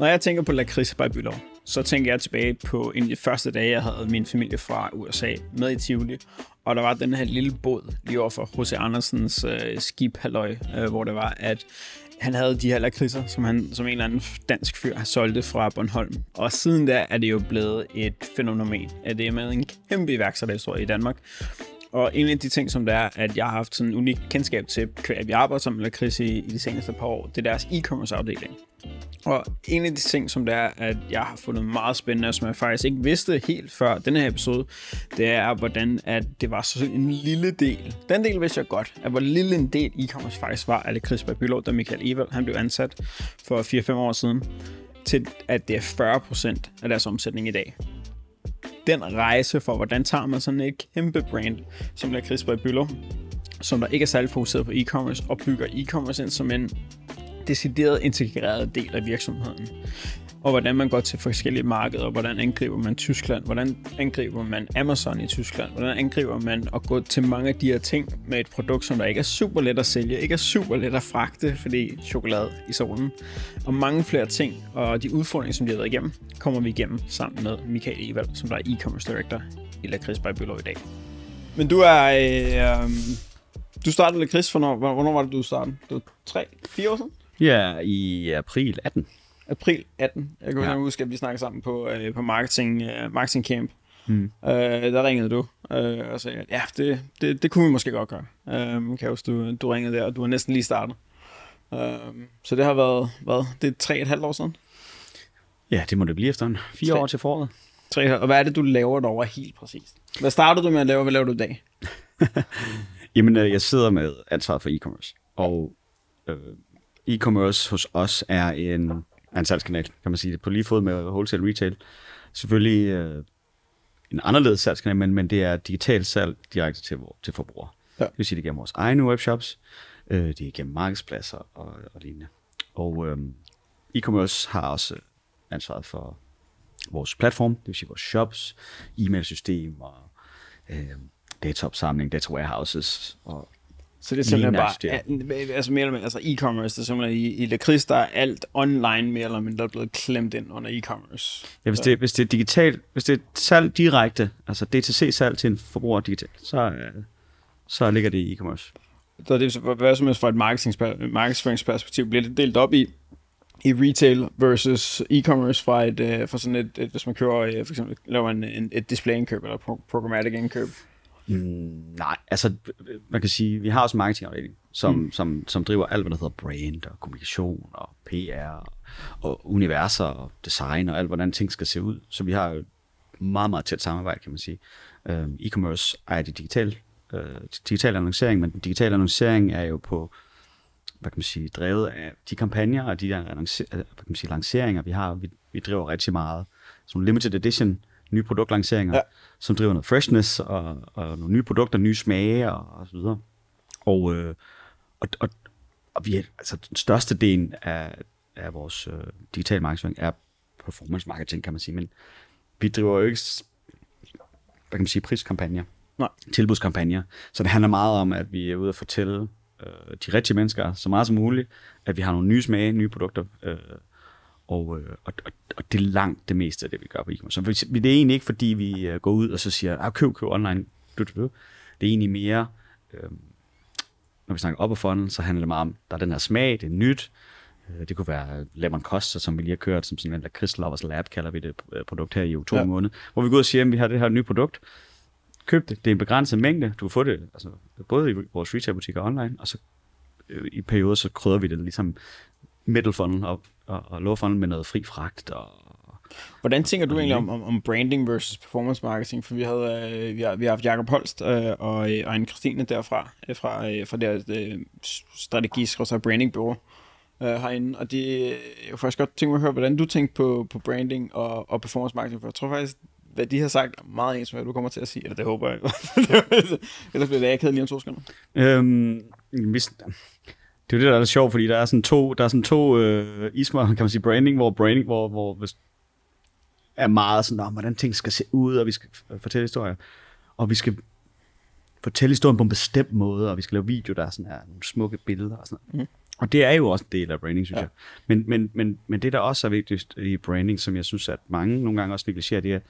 Når jeg tænker på lakrids by Bylov, så tænker jeg tilbage på en af de første dage, jeg havde min familie fra USA med i Tivoli. Og der var den her lille båd lige over for H.C. Andersens øh, skibhalløj, øh, hvor det var, at han havde de her lakridser, som han som en eller anden dansk fyr har solgte fra Bornholm. Og siden da er det jo blevet et fænomen. At det er med en kæmpe iværksætterhistorie i Danmark. Og en af de ting, som det er, at jeg har haft sådan en unik kendskab til, at vi arbejder sammen med Lakrids i, i de seneste par år, det er deres e-commerce afdeling. Og en af de ting, som det er, at jeg har fundet meget spændende, og som jeg faktisk ikke vidste helt før den her episode, det er, hvordan at det var sådan en lille del. Den del vidste jeg godt, at hvor lille en del e-commerce faktisk var, at det Chris Babylov, da Michael Evald, han blev ansat for 4-5 år siden, til at det er 40% af deres omsætning i dag den rejse for, hvordan tager man sådan et kæmpe brand, som der Chris Byllo, som der ikke er særlig fokuseret på e-commerce, og bygger e-commerce ind som en decideret integreret del af virksomheden og hvordan man går til forskellige markeder, hvordan angriber man Tyskland, hvordan angriber man Amazon i Tyskland, hvordan angriber man at gå til mange af de her ting med et produkt, som der ikke er super let at sælge, ikke er super let at fragte, fordi chokolade i solen, og mange flere ting, og de udfordringer, som de har været igennem, kommer vi igennem sammen med Michael Evald, som der er e-commerce director i Lakrids by Bylov i dag. Men du er... Øh, øh, du startede Lakrids for når, hvornår var det, du startede? Det var tre, fire år siden? Ja, i april 18 april 18. Jeg kan ja. huske, at vi snakkede sammen på, øh, på marketing, øh, marketing camp. Mm. Øh, der ringede du øh, og sagde, at ja, det, det, det kunne vi måske godt gøre. Øh, kan huske, du, du ringede der, og du har næsten lige startet. Øh, så det har været, hvad, det er tre et halvt år siden? Ja, det må det blive efter en fire tre. år til foråret. Tre, og hvad er det, du laver derovre helt præcist? Hvad startede du med at lave, hvad laver du i dag? Jamen, øh, jeg sidder med ansvar for e-commerce, og øh, e-commerce hos os er en af en salgskanal, kan man sige det, på lige fod med wholesale retail. Selvfølgelig øh, en anderledes salgskanal, men, men det er digitalt salg direkte til, til forbrugere. Ja. Det vil sige, det er gennem vores egne webshops, øh, det er gennem markedspladser og, og lignende. Og øh, e-commerce har også ansvaret for vores platform, det vil sige vores shops, e-mailsystem og øh, dataopsamling, data warehouses og så det er simpelthen bare, altså mere eller mindre, altså e-commerce, det er simpelthen i, i Lakrids, der er alt online mere eller mindre blevet klemt ind under e-commerce. Ja, hvis det, hvis det er digitalt, hvis det er salg direkte, altså DTC-salg til en forbruger digitalt, så, øh, så ligger det i e-commerce. Så det er hvad som helst fra et markedsføringsperspektiv, bliver det delt op i, i retail versus e-commerce fra, et, uh, fra sådan et, et, hvis man kører, uh, for eksempel laver en, en, et display-indkøb eller programmatic indkøb? Mm, nej, altså man kan sige, vi har også en marketingafdeling, som, mm. som, som driver alt, hvad der hedder brand og kommunikation og PR og universer og design og alt, hvordan ting skal se ud. Så vi har jo meget, meget tæt samarbejde, kan man sige. Um, e-commerce er det digitale, uh, digital annoncering, men den digitale annoncering er jo på, hvad kan man sige, drevet af de kampagner og de der hvad kan man sige, lanceringer, vi har. Vi, vi driver rigtig meget. Sådan limited edition nye produktlanceringer, ja. som driver noget freshness og, og nogle nye produkter, nye smage og, og så videre. Og, øh, og, og, og vi er, altså den største del af, af vores øh, digitale markedsføring er performance marketing, kan man sige, men vi driver jo ikke, hvad kan man sige, priskampagner, Nej. tilbudskampagner. Så det handler meget om, at vi er ude at fortælle øh, de rigtige mennesker så meget som muligt, at vi har nogle nye smage, nye produkter, øh, og, øh, og, og, og det er langt det meste af det, vi gør på e-commerce. Så det er egentlig ikke, fordi vi øh, går ud og så siger, ah, køb, køb online. Det er egentlig mere, øh, når vi snakker op og funnel, så handler det meget om, der er den her smag, det er nyt. Øh, det kunne være Lemon Costa, som vi lige har kørt, som sådan en Crystal Lovers Lab, kalder vi det produkt her i oktober ja. måned, hvor vi går ud og siger, at vi har det her nye produkt. Køb det. Det er en begrænset mængde. Du kan få det altså, både i vores retailbutikker og online, og så øh, i perioder, så krydder vi det ligesom middle funnel og, og, og funnel med noget fri fragt. Og, Hvordan tænker du egentlig om, om, om branding versus performance marketing? For vi, havde, øh, vi, har, vi har haft Jacob Holst øh, og, øh, og en Christine derfra, øh, fra, øh, fra det øh, strategisk og branding bureau øh, herinde. Og de, jeg kunne faktisk godt tænke mig at høre, hvordan du tænker på, på branding og, og performance marketing. For jeg tror faktisk, hvad de har sagt er meget ens med, hvad du kommer til at sige. Eller det håber jeg. Ellers bliver det akavet lige om to sekunder. Øhm, hvis, det er jo det, der er sjovt, fordi der er sådan to, der er sådan to øh, ismer, kan man sige, branding, hvor branding, hvor, hvor hvis, er meget sådan, om, hvordan ting skal se ud, og vi skal fortælle historier. Og vi skal fortælle historien på en bestemt måde, og vi skal lave video, der er sådan her, nogle smukke billeder og sådan noget. Mm. Og det er jo også en del af branding, synes ja. jeg. Men, men, men, men det, der også er vigtigst i branding, som jeg synes, at mange nogle gange også negligerer, det er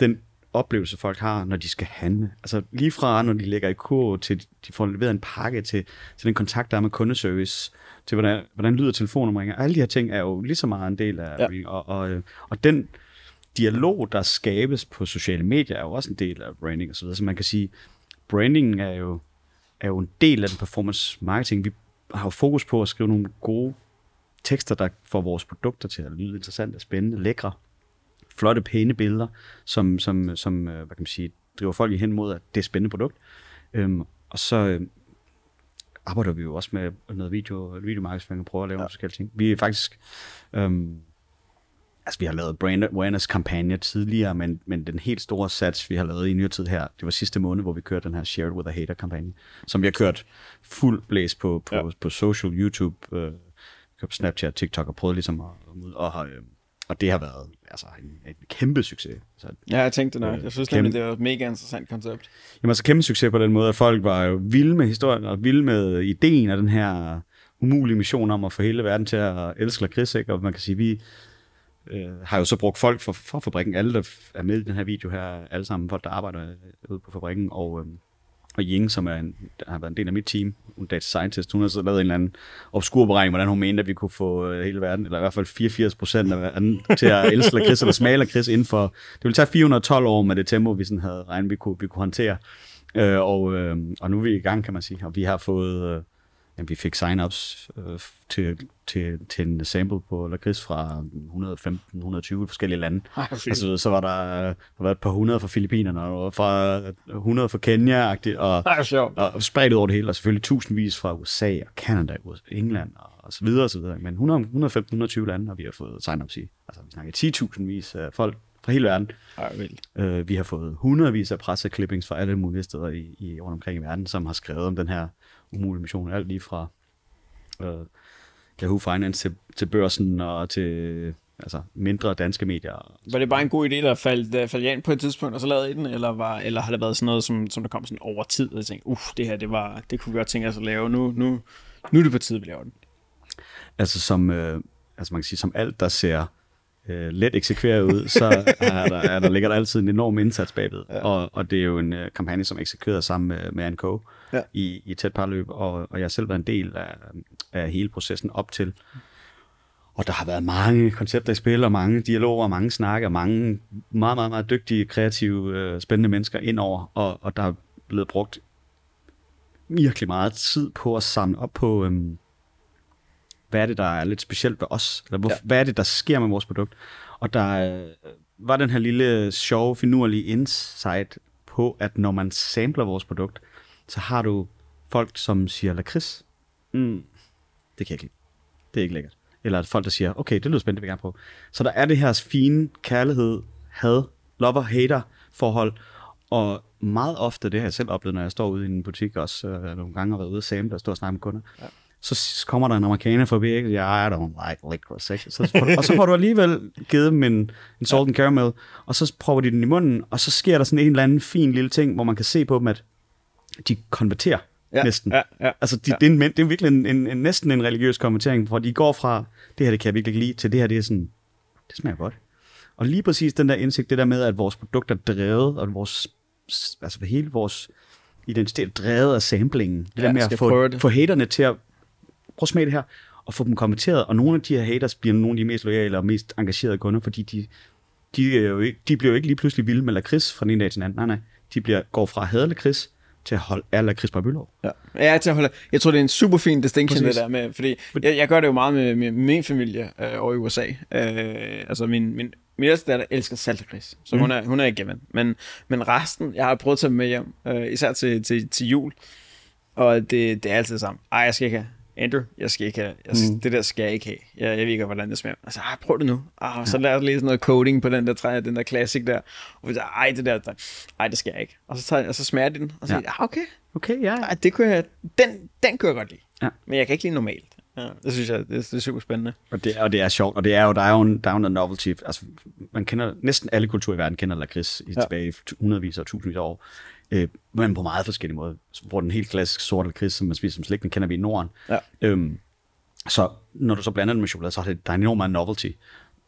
den oplevelse, folk har, når de skal handle. Altså lige fra, når de lægger i kur, til de får leveret en pakke, til, til den kontakt, der er med kundeservice, til hvordan, hvordan lyder telefonnummeringer. Alle de her ting er jo lige så meget en del af ja. og, og, øh, og den dialog, der skabes på sociale medier, er jo også en del af branding og så videre. Så man kan sige, branding er jo, er jo en del af den performance marketing. Vi har jo fokus på at skrive nogle gode tekster, der får vores produkter til at lyde interessante, spændende, lækre, flotte, pæne billeder, som, som, som øh, hvad kan man sige, driver folk hen mod, at det er et spændende produkt. Øhm, og så øh, arbejder vi jo også med noget video, videomarkedsføring og prøver at lave ja. forskellige ting. Vi er faktisk, øhm, altså vi har lavet brand awareness kampagne tidligere, men, men den helt store sats, vi har lavet i nyere tid her, det var sidste måned, hvor vi kørte den her Shared with a Hater kampagne, som vi har kørt fuld blæs på, på, ja. på, social, YouTube, øh, Snapchat, TikTok og prøvet ligesom at, og, øh, og det har været altså, en, en kæmpe succes. Så, ja, jeg tænkte det nok. Øh, jeg synes kæmpe, nemlig, det var et mega interessant koncept. Jamen altså kæmpe succes på den måde, at folk var jo vilde med historien, og vilde med ideen af den her umulige mission om at få hele verden til at elske lakrids, ikke? og man kan sige, vi øh, har jo så brugt folk fra, fra fabrikken, alle der er med i den her video her, alle sammen folk, der arbejder ude på fabrikken, og, øh, og Ying, som er en, der har været en del af mit team, hun data scientist, hun har så lavet en eller anden obskur beregning, hvordan hun mente, at vi kunne få øh, hele verden, eller i hvert fald 84 procent af verden, til at elske lakrids eller smage lakrids inden for, det ville tage 412 år med det tempo, vi sådan havde regnet, vi kunne, vi kunne håndtere. Øh, og, øh, og nu er vi i gang, kan man sige, og vi har fået, øh, jamen, vi fik sign-ups øh, til, til, til en sample på lakrids fra 115-120 forskellige lande. Ej, altså, så var der, der var et par hundrede fra Filippinerne, og fra 100 fra Kenya, og, Ej, og spredt over det hele, og selvfølgelig tusindvis fra USA og Canada, England og, og så videre og så videre. Men 115-120 lande, og vi har fået sign-ups i. Altså, vi snakker 10.000 vis af folk fra hele verden. Ej, vildt. Øh, vi har fået hundredvis af presseklippings fra alle mulige steder i, i, rundt omkring i verden, som har skrevet om den her umulige mission. Alt lige fra øh, Yahoo Finance til, til børsen og til altså mindre danske medier. Var det bare en god idé, der faldt, der faldt ind på et tidspunkt, og så lavede I den, eller, var, eller har det været sådan noget, som, som der kom sådan over tid, og jeg tænkte, uff, det her, det, var, det kunne vi godt tænke os at lave, nu, nu, nu er det på tide, vi laver den. Altså som, øh, altså man kan sige, som alt, der ser øh, let eksekveret ud, så er der, er der ligger der altid en enorm indsats bagved. Ja. Og, og det er jo en øh, kampagne, som er eksekveret sammen med, med NK ja. i, i tæt parløb, og, og jeg har selv været en del af, af hele processen op til. Og der har været mange koncepter i spil, og mange dialoger, og mange snakke, og mange meget, meget, meget dygtige, kreative, øh, spændende mennesker indover, og, og der er blevet brugt virkelig meget tid på at samle op på, øhm, hvad er det, der er lidt specielt ved os? Eller hvor, ja. hvad er det, der sker med vores produkt? Og der øh, var den her lille sjove, finurlige insight på, at når man samler vores produkt, så har du folk, som siger lakrids. Mm, det kan jeg ikke lide. Det er ikke lækkert. Eller folk, der siger, okay, det lyder spændende, det vil jeg gerne prøve. Så der er det her fine kærlighed, had, lover-hater forhold, og meget ofte, det har jeg selv oplevet, når jeg står ude i en butik, også øh, nogle gange har været ude og samle og stå og snakke med kunder. Ja så kommer der en amerikaner forbi, ikke? Ja, I don't like licorice, ikke? Så får, og så får du alligevel givet dem en, en salt and caramel, og så prøver de den i munden, og så sker der sådan en eller anden fin lille ting, hvor man kan se på dem, at de konverterer ja, næsten. Ja, ja, altså, de, ja. det, er en, det er virkelig en, en, en, næsten en religiøs konvertering, hvor de går fra, det her det kan jeg virkelig lide, til det her det er sådan, det smager godt. Og lige præcis den der indsigt, det der med, at vores produkter er drevet, og vores, altså hele vores identitet er drevet af samplingen. Det ja, der med at få, få haterne til at prøv at smage det her, og få dem kommenteret. Og nogle af de her haters bliver nogle af de mest loyale og mest engagerede kunder, fordi de, de, er jo ikke, de bliver jo ikke lige pludselig vilde med lakrids fra den ene dag til den anden. Nej, nej. De bliver, går fra at hade lakrids til at holde af lakrids på Bylov. Ja. ja, til at holde. Jeg tror, det er en super fin distinction, Præcis. det der med, fordi jeg, jeg gør det jo meget med, med min familie øh, over i USA. Øh, altså min, min min ældste datter elsker saltakris, så mm. hun, er, hun er ikke given. Men, men resten, jeg har prøvet at tage med hjem, øh, især til, til, til jul, og det, det er altid sammen. Ej, jeg skal ikke have Andrew, jeg skal ikke have, jeg, mm. det der skal jeg ikke have. Jeg, jeg ved ikke, hvordan det smager. Altså, ej, prøv det nu. Ah, så lad os lige sådan noget coding på den der træ, den der classic der. Og vi siger, ej, det der, der, ej, det skal jeg ikke. Og så, tager, og så smager de den, og så ja. siger ah, okay. Okay, ja. Ej, det kunne jeg, den, den kunne jeg godt lide. Ja. Men jeg kan ikke lide normalt. Ja, det synes jeg, det, det er super spændende. Og det, og det er sjovt, og det er jo, der er jo en, der er jo noget novelty. Altså, man kender, næsten alle kulturer i verden kender lakrids i ja. tilbage i hundredvis og tusindvis af år øh, men på meget forskellige måder. Hvor den helt klassiske sorte lakrids, som man spiser som slik, den kender vi i Norden. Ja. Øhm, Så når du så blander det med chokolade, så er det, der er enormt meget novelty.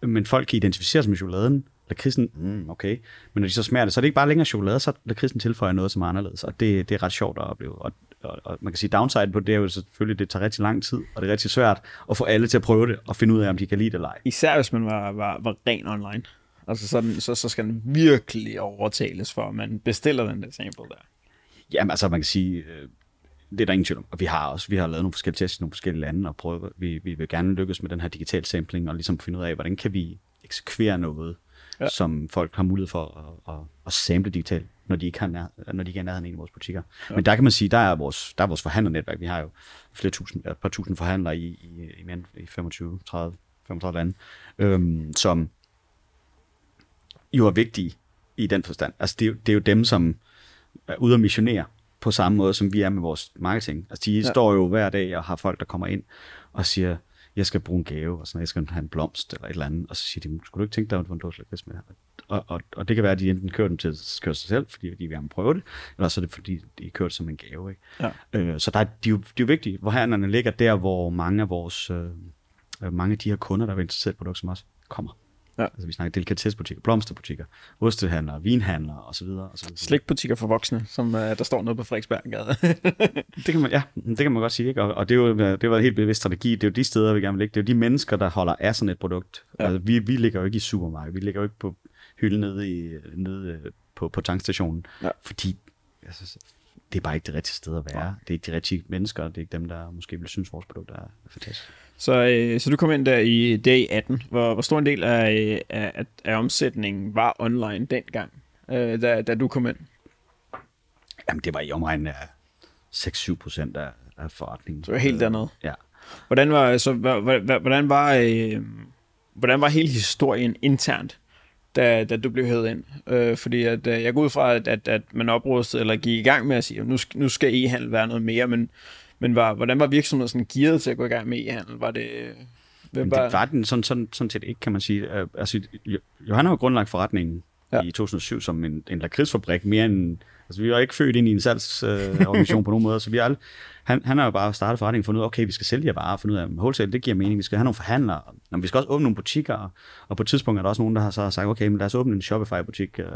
Men folk kan identificere sig med chokoladen, lakridsen, mm, okay. Men når de så smager det, så er det ikke bare længere chokolade, så lakridsen tilføjer noget, som er anderledes. Og det, det er ret sjovt at opleve. Og, og, og, man kan sige, downside på det er jo selvfølgelig, det tager rigtig lang tid, og det er rigtig svært at få alle til at prøve det, og finde ud af, om de kan lide det eller ej. Især hvis man var, var, var ren online. Altså så, så, så skal den virkelig overtales for, at man bestiller den der sample der. Jamen altså, man kan sige, øh, det er der ingen tvivl om. Og vi har også vi har lavet nogle forskellige tests i nogle forskellige lande, og prøve, vi, vi vil gerne lykkes med den her digital sampling, og ligesom finde ud af, hvordan kan vi eksekvere noget, ja. som folk har mulighed for at, at, at sample digitalt, når de ikke, har nær, når de ikke er nærheden i vores butikker. Ja. Men der kan man sige, der er vores, der er vores forhandlernetværk. Vi har jo flere tusind, et par tusind forhandlere i, i, i, i 25, 30, 35 lande, øhm, som jo er vigtige i den forstand. Altså det, er, det er jo dem, som er ude at missionere på samme måde, som vi er med vores marketing. Altså de ja. står jo hver dag og har folk, der kommer ind og siger, jeg skal bruge en gave, og sådan jeg skal have en blomst eller et eller andet, og så siger de, skulle du ikke tænke dig at få en dåse lakrids med? Og, og, og, det kan være, at de enten kører dem til at køre sig selv, fordi de vil gerne prøve det, eller så er det, fordi de kører det som en gave. Ikke? Ja. Øh, så der er, de, er jo, de er jo vigtige, hvor handlerne ligger der, hvor mange af vores, øh, mange af de her kunder, der er interesseret i produkter som os, kommer. Ja. Altså vi snakker delikatessebutikker, blomsterbutikker, ostehandler, vinhandler osv. osv. Slikbutikker for voksne, som uh, der står noget på Frederiksberggade. det kan man, ja, det kan man godt sige. Ikke? Og, og det, er jo, det var en helt bevidst strategi. Det er jo de steder, vi gerne vil ligge. Det er jo de mennesker, der holder af sådan et produkt. Ja. Altså, vi, vi ligger jo ikke i supermarkedet. Vi ligger jo ikke på hylden nede, i, nede øh, på, på tankstationen. Ja. Fordi altså, det er bare ikke det rigtige sted at være. Ja. Det er ikke de rigtige mennesker. Det er ikke dem, der måske vil synes, vores produkt er fantastisk. Så, øh, så du kom ind der i dag 18. Hvor, hvor stor en del af, af, af omsætningen var online dengang, øh, da, da du kom ind? Jamen, det var i omregnen af 6-7 procent af, af forretningen. Så det var helt dernede? Ja. Hvordan var, så, hvordan var, øh, hvordan var hele historien internt, da, da du blev hævet ind? Øh, fordi at, øh, jeg går ud fra, at, at, at man oprustede eller gik i gang med at sige, at nu, nu skal e-handel være noget mere, men men var, hvordan var virksomheden sådan gearet til at gå i gang med e-handel? Var det... Hvem var... Det var den sådan, sådan, sådan set ikke, kan man sige. Altså, Johan har jo grundlagt forretningen ja. i 2007 som en, en lakridsfabrik, mere end... Altså, vi var ikke født ind i en salgsorganisation øh, på nogen måde, så vi er han, han har jo bare startet forretningen, fundet ud af, okay, vi skal sælge jer varer, fundet ud af, at wholesale, det giver mening, vi skal have nogle forhandlere, Nå, vi skal også åbne nogle butikker, og på et tidspunkt er der også nogen, der har så sagt, okay, men lad os åbne en Shopify-butik, øh,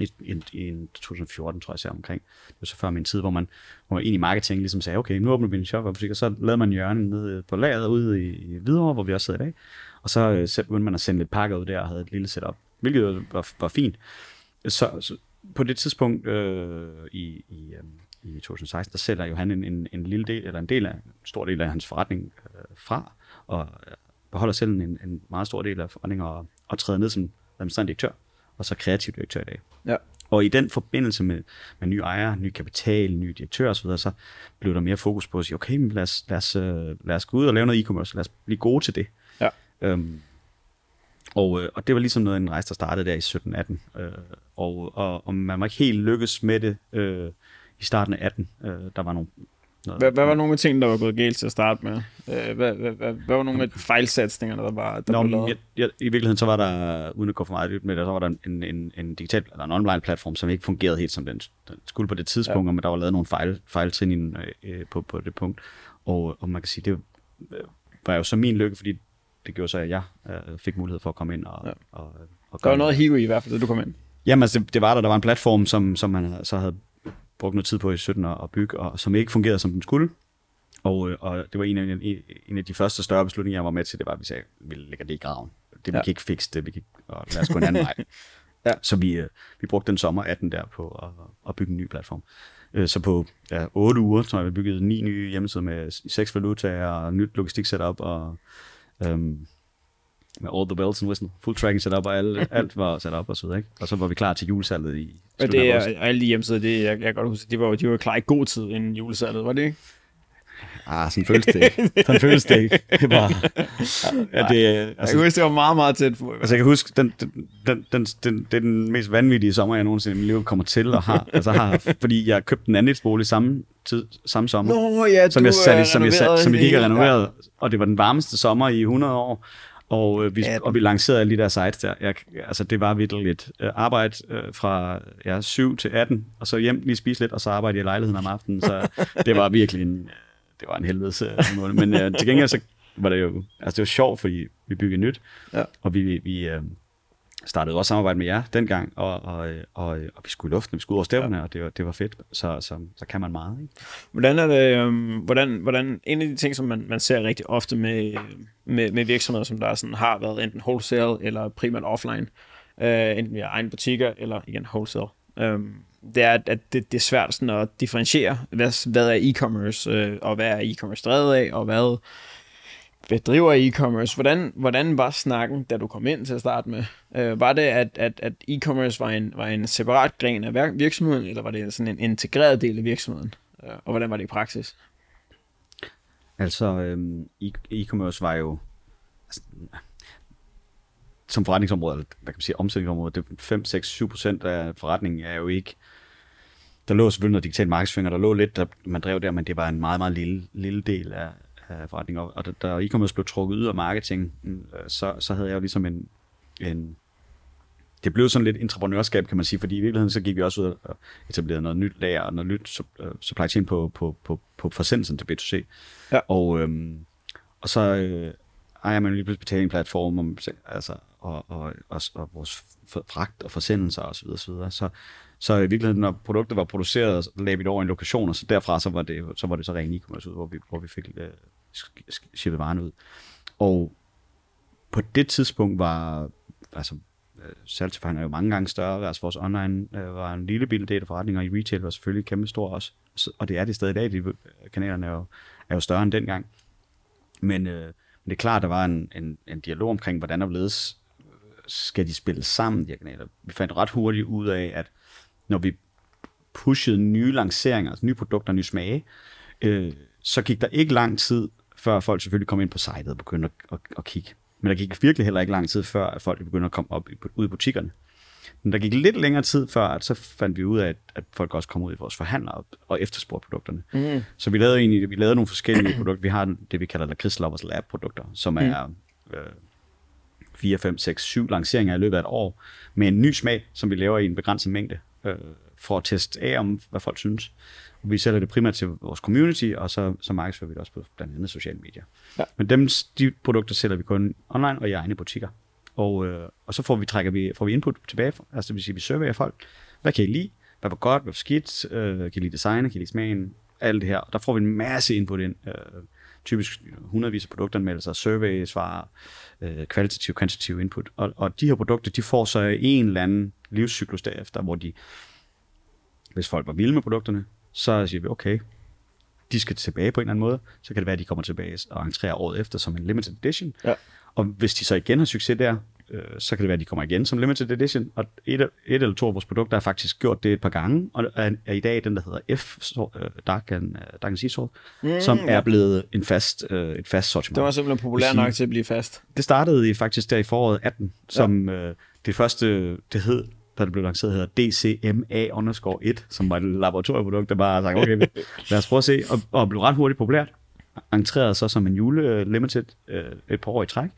i, i, i 2014, tror jeg, jeg omkring. Det var så før min tid, hvor man, hvor man ind i marketing ligesom sagde, okay, nu åbner vi en shop, og så lavede man hjørnen nede på lageret ude i, i Hvidovre, hvor vi også sidder i dag. Og så, øh, så begyndte man at sende lidt pakker ud der og havde et lille setup, hvilket var, var fint. Så, så på det tidspunkt øh, i, i, øh, i 2016, der sælger jo han en, en, en lille del, eller en del af, en stor del af hans forretning øh, fra, og øh, beholder selv en, en meget stor del af forretningen og, og træder ned som administrerende direktør og så kreativ direktør i dag. Ja. Og i den forbindelse med, med nye ejere, ny kapital, ny direktør osv., så blev der mere fokus på at sige, okay, men lad, os, lad, os, øh, lad os gå ud og lave noget e-commerce, lad os blive gode til det. Ja. Øhm, og, øh, og det var ligesom noget, en rejse, der startede der i 17-18. Øh, og, og, og man var ikke helt lykkes med det øh, i starten af 18. Øh, der var nogle. Hvad, hvad var nogle af tingene, der var gået galt til at starte med? Øh, hvad, hvad, hvad, hvad var nogle af fejlsatsninger, der var der Nå, blev jeg, jeg, I virkeligheden så var der, uden at gå for meget med det, så var der en, en, en digital, eller en online platform, som ikke fungerede helt som den, den skulle på det tidspunkt, ja. men der var lavet nogle fejl, fejltrin øh, på, på det punkt. Og, og man kan sige, det var jo så min lykke, fordi det gjorde så, at jeg øh, fik mulighed for at komme ind og, ja. og, og, og Der var noget hive i hvert fald, da du kom ind. Jamen, altså, det, det var der. Der var en platform, som, som man så havde brugt noget tid på i 17 at bygge, og som ikke fungerede, som den skulle. Og, øh, og det var en af, en af de første større beslutninger, jeg var med til, det var, at vi sagde, vi lægger det i graven. Det, vi ja. kan ikke fikse det, vi kan, og lad os gå en anden vej. Ja. Så vi, øh, vi brugte den sommer 18 der på at, at bygge en ny platform. Øh, så på ja, 8 uger, tror jeg, vi byggede ni nye hjemmesider med seks valutaer og nyt logistik setup og øhm, med all the bells and whistles, full tracking setup, og alt, alt var sat op og så videre, ikke? Og så var vi klar til julesalget i Og det er, alle de hjemmesider, det, jeg, jeg kan godt huske, de var, de var klar i god tid inden julesalget, var det ikke? Ah, sådan føles det ikke. Sådan føles det ikke. Det var, ja, det, altså, jeg kan huske, det var meget, meget tæt på. Altså, jeg kan huske, den, den, den, den, den, det er den mest vanvittige sommer, jeg nogensinde i mit liv kommer til og har. Altså, har fordi jeg købte en andelsbolig samme, tid, samme sommer. Nå, ja, som jeg satte, som jeg, satte, som jeg gik og renoverede. Ja. Og det var den varmeste sommer i 100 år. Og, øh, vi, og vi lancerede alle de der sites der. Jeg, altså, det var virkelig lidt øh, arbejde øh, fra ja, 7 til 18, og så hjem lige spise lidt, og så arbejde i lejligheden om aftenen. Så det var virkelig en, det var en helvedes øh, mål. Men øh, til gengæld så var det jo, altså det var sjovt, fordi vi byggede nyt, Ja. og vi, vi øh, startede også samarbejde med jer dengang, og, og, og, og vi skulle i luften, vi skulle ud over stævnene, ja. og det var, det var fedt, så, så, så kan man meget. Ikke? Hvordan er det, øhm, hvordan, hvordan, en af de ting, som man, man ser rigtig ofte med, med, med virksomheder, som der sådan har været enten wholesale eller primært offline, øh, enten via egen butikker eller igen wholesale, øhm, det er, at det, det er svært sådan at differentiere, hvad, hvad er e-commerce, øh, og hvad er e-commerce drevet af, og hvad bedriver e-commerce. Hvordan, hvordan var snakken, da du kom ind til at starte med? Øh, var det, at, at, at e-commerce var en, var en separat gren af virksomheden, eller var det sådan en integreret del af virksomheden? Øh, og hvordan var det i praksis? Altså, øh, e-commerce var jo, altså, som forretningsområde, eller hvad kan man sige, omsætningsområde, det er 5, 6, 7 procent af forretningen er jo ikke, der lå selvfølgelig noget digital markedsføring, og der lå lidt, der man drev der, men det var en meget, meget lille, lille del af, af forretningen. Og da, da e-commerce blev trukket ud af marketing, mm, så, så havde jeg jo ligesom en, en det blev sådan lidt entreprenørskab, kan man sige, fordi i virkeligheden så gik vi også ud og etablerede noget nyt lager og noget nyt øh, supply chain på, på, på, på forsendelsen til B2C. Ja. Og, øhm, og så øh, ejer man lige pludselig betalingplatform, om, altså, og, og, og, og vores fragt og forsendelser osv. Så, så, videre. så, så i virkeligheden, når produktet var produceret, så lagde vi det over i en lokation, og så derfra så var det så, var det så ren e-commerce ud, hvor vi, hvor vi fik øh, varen ud. Og på det tidspunkt var, altså øh, er jo mange gange større, altså vores online øh, var en lille bitte del af forretninger, i retail var selvfølgelig kæmpe stor også, Så- og det er det stadig i dag, de øh, kanalerne er jo, er jo større end dengang. Men, øh, men det er klart, der var en, en, en dialog omkring, hvordan og øh, skal de spille sammen, de her kanaler. Vi fandt ret hurtigt ud af, at når vi pushede nye lanceringer, altså nye produkter, nye smage, øh, så gik der ikke lang tid, før folk selvfølgelig kom ind på sitet og begyndte at, at, at kigge. Men der gik virkelig heller ikke lang tid, før at folk begyndte at komme op i, ud i butikkerne. Men der gik lidt længere tid før, at så fandt vi ud af, at, at folk også kom ud i vores forhandlere og, og efterspurgte produkterne. Mm. Så vi lavede egentlig vi lavede nogle forskellige produkter. Vi har det, vi kalder Lakrids Lovers Lab produkter, som er øh, 4, 5, 6, 7 lanceringer i løbet af et år, med en ny smag, som vi laver i en begrænset mængde, øh, for at teste af, om hvad folk synes. Vi sælger det primært til vores community, og så, så markedsfører vi det også på blandt andet sociale medier. Ja. Men dem, de produkter sælger vi kun online og i egne butikker. Og, øh, og så får vi, trækker vi, får vi input tilbage, altså det vil sige, vi surveyer folk. Hvad kan I lide? Hvad var godt? Hvad var skidt? Øh, kan I lide designet? Kan I lide smagen? Alt det her. Og der får vi en masse input ind. Øh, typisk hundredvis af produktanmeldelser, survey, svar, øh, kvalitativ, kvantitativ input. Og, og de her produkter, de får så en eller anden livscyklus derefter, hvor de, hvis folk var vilde med produkterne, så siger vi, okay, de skal tilbage på en eller anden måde, så kan det være, at de kommer tilbage og entrerer året efter som en limited edition. Ja. Og hvis de så igen har succes der, øh, så kan det være, at de kommer igen som limited edition. Og et, et eller to af vores produkter har faktisk gjort det et par gange, og er, er i dag den, der hedder F, så, øh, Dark and, uh, Dark and Sea Salt, mm, som er blevet en fast, øh, et fast sortiment. Det var simpelthen populær Sige- nok til at blive fast. Det startede i faktisk der i foråret 18, som ja. øh, det første, det hed, da det blev lanceret, hedder DCMA underscore 1, som var et laboratorieprodukt, der bare sagde, okay, lad os prøve at se, og, og blev ret hurtigt populært. Entrerede så som en jule-limited øh, et par år i træk,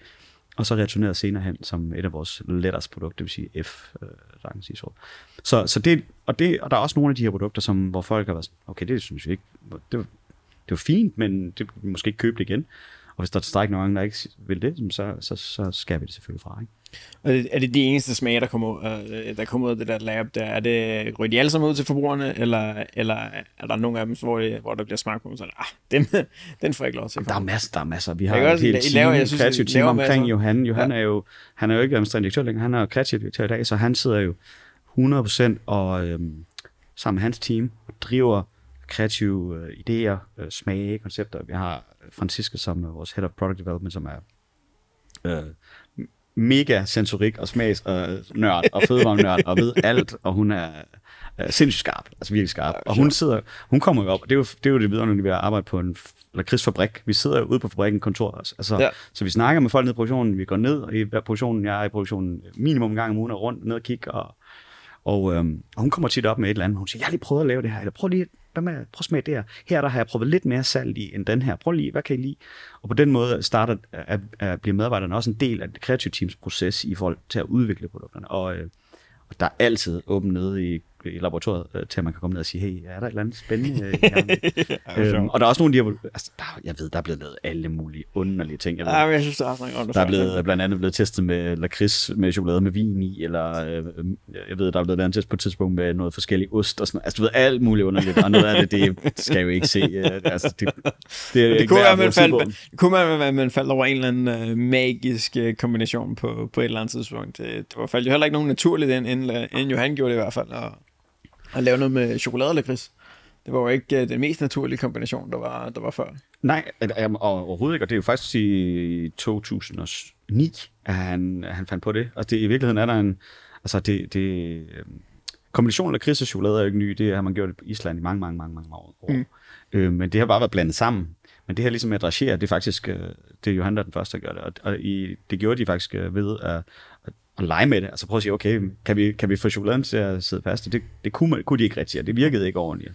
og så returnerede senere hen som et af vores letters produkter, det vil sige F, øh, der sige så. Så, så det, og, det, og der er også nogle af de her produkter, som, hvor folk har været sådan, okay, det synes vi ikke, det, det var fint, men det vi måske ikke købe det igen. Og hvis der er tilstrækkeligt mange, der ikke vil det, så, så, så skal vi det selvfølgelig fra. Ikke? Og er det de eneste smage, der kommer, ud, øh, der kommer ud af det der lab? Der? Er det, ryger de alle sammen ud til forbrugerne, eller, eller er der nogle af dem, hvor, det, hvor der bliver smagt på dem, så ah, dem, den får jeg ikke lov til. at Der er masser, der er masser. Vi har et helt team, laver- jeg synes, I kreativt team omkring masser. Johan. Johan Ja. er jo, han er jo ikke administrerende direktør længere, han er kreativ direktør i dag, så han sidder jo 100% og øhm, sammen med hans team og driver kreative øh, idéer, øh, smage, koncepter. Vi har Francisca som er vores Head of Product Development, som er øh, mega sensorik og smags og nørd og fødevarenørd og ved alt, og hun er øh, sindssygt skarp, altså virkelig skarp. Og hun sidder, hun kommer jo op, og det er jo det, er jo det vidunderlige ved at arbejde på en f- lakridsfabrik. Vi sidder jo ude på fabrikken kontor også. Altså, Ja. Så vi snakker med folk nede i produktionen, vi går ned i hver produktion, jeg er i produktionen minimum en gang om ugen og rundt ned og kigge, og, og, øhm, og hun kommer tit op med et eller andet, hun siger, jeg har lige prøvet at lave det her, eller prøv lige, hvad med, prøv at smage det her. Her der har jeg prøvet lidt mere salt i end den her. Prøv lige, hvad kan I lide? Og på den måde starter, er, er, bliver medarbejderne også en del af det kreative teams proces i forhold til at udvikle produkterne. Og, øh, og der er altid åbent nede i i laboratoriet, øh, til at man kan komme ned og sige, hey, er der et eller andet spændende? øh, øhm, og der er også nogle de her, altså, der, jeg ved, der er blevet lavet alle mulige underlige ting. Jeg ved, Ja, men jeg synes, det er også noget der er blevet, blandt andet blevet testet med lakrids med chokolade med vin i, eller øh, jeg ved, der er blevet lavet en test på et tidspunkt med noget forskellig ost og sådan noget. Altså, du ved, alt muligt underligt, og noget af det, det skal jeg jo ikke se. Øh, altså, det, det, Det kunne, være, man faldt, det kunne være, at man faldt over en eller anden øh, magisk øh, kombination på, på et eller andet tidspunkt. Det, det var faldt jo heller ikke nogen naturligt ind, inden, inden Johan gjorde det i hvert fald, at, at lave noget med chokolade eller gris. Det var jo ikke øh, den mest naturlige kombination, der var, der var før. Nej, og overhovedet ikke, og det er jo faktisk i 2009, at han, han fandt på det. Og det, i virkeligheden er der en, altså det, det øhm, kombinationen af kris og chokolade er jo ikke ny, det har man gjort i Island i mange, mange, mange, mange år. Mm. Øh, men det har bare været blandet sammen. Men det her ligesom med at dragere, det er faktisk, øh, det er Johan, der er den første, der gør det. Og, og i, det gjorde de faktisk øh, ved at, at, at lege med det. Altså prøve at sige, okay, kan vi, kan vi få chokoladen til at sidde fast? Og det, det kunne, man, kunne de ikke rigtig, og det virkede ikke ordentligt.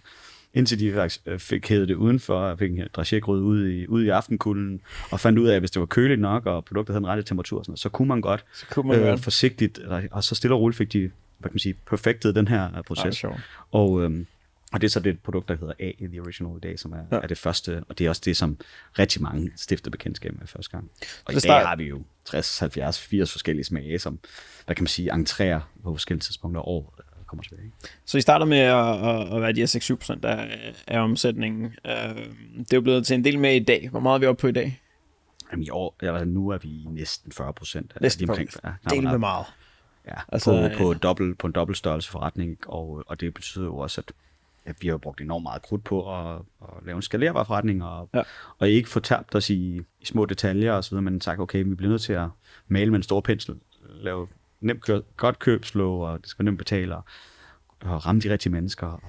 Indtil de faktisk øh, fik hævet det udenfor, fik en dragérgryde ud i, ud i aftenkulden, og fandt ud af, at hvis det var køligt nok, og produktet havde den rette temperatur, sådan noget, så kunne man godt Så kunne man øh, godt. forsigtigt, og så stille og roligt fik de, hvad kan man sige, perfektet den her øh, Ej, proces. sjovt. Og, øhm, og det er så det produkt, der hedder A i The Original i dag, som er, Ja. ja. er det første, og det er også det, som rigtig mange stifter bekendtskab med første gang. Og Det i dag har vi jo 60, 70, 80 forskellige smage, som, hvad kan man sige, entrerer på forskellige tidspunkter af år øh, kommer tilbage. Så I starter med at, at, at være de her 6-7 procent af, af omsætningen. Uh, det er jo blevet til en del med i dag. Hvor meget er vi oppe på i dag? Jamen i år, eller nu er vi næsten 40 procent. Næsten omkring, på- ja, Del med meget. Ja, Altså, altså, på, på, øh, dobbelt, på en dobbelt størrelse forretning, og, og det betyder jo også, at vi har brugt enormt meget krudt på at, at lave en skalerbar forretning, og, Ja. og ikke få tabt os i, i små detaljer og så videre, men sagt, okay, vi bliver nødt til at male med en stor pensel, lave nemt kø, godt købslow, og det skal nemt betale, og, og ramme de rigtige mennesker, og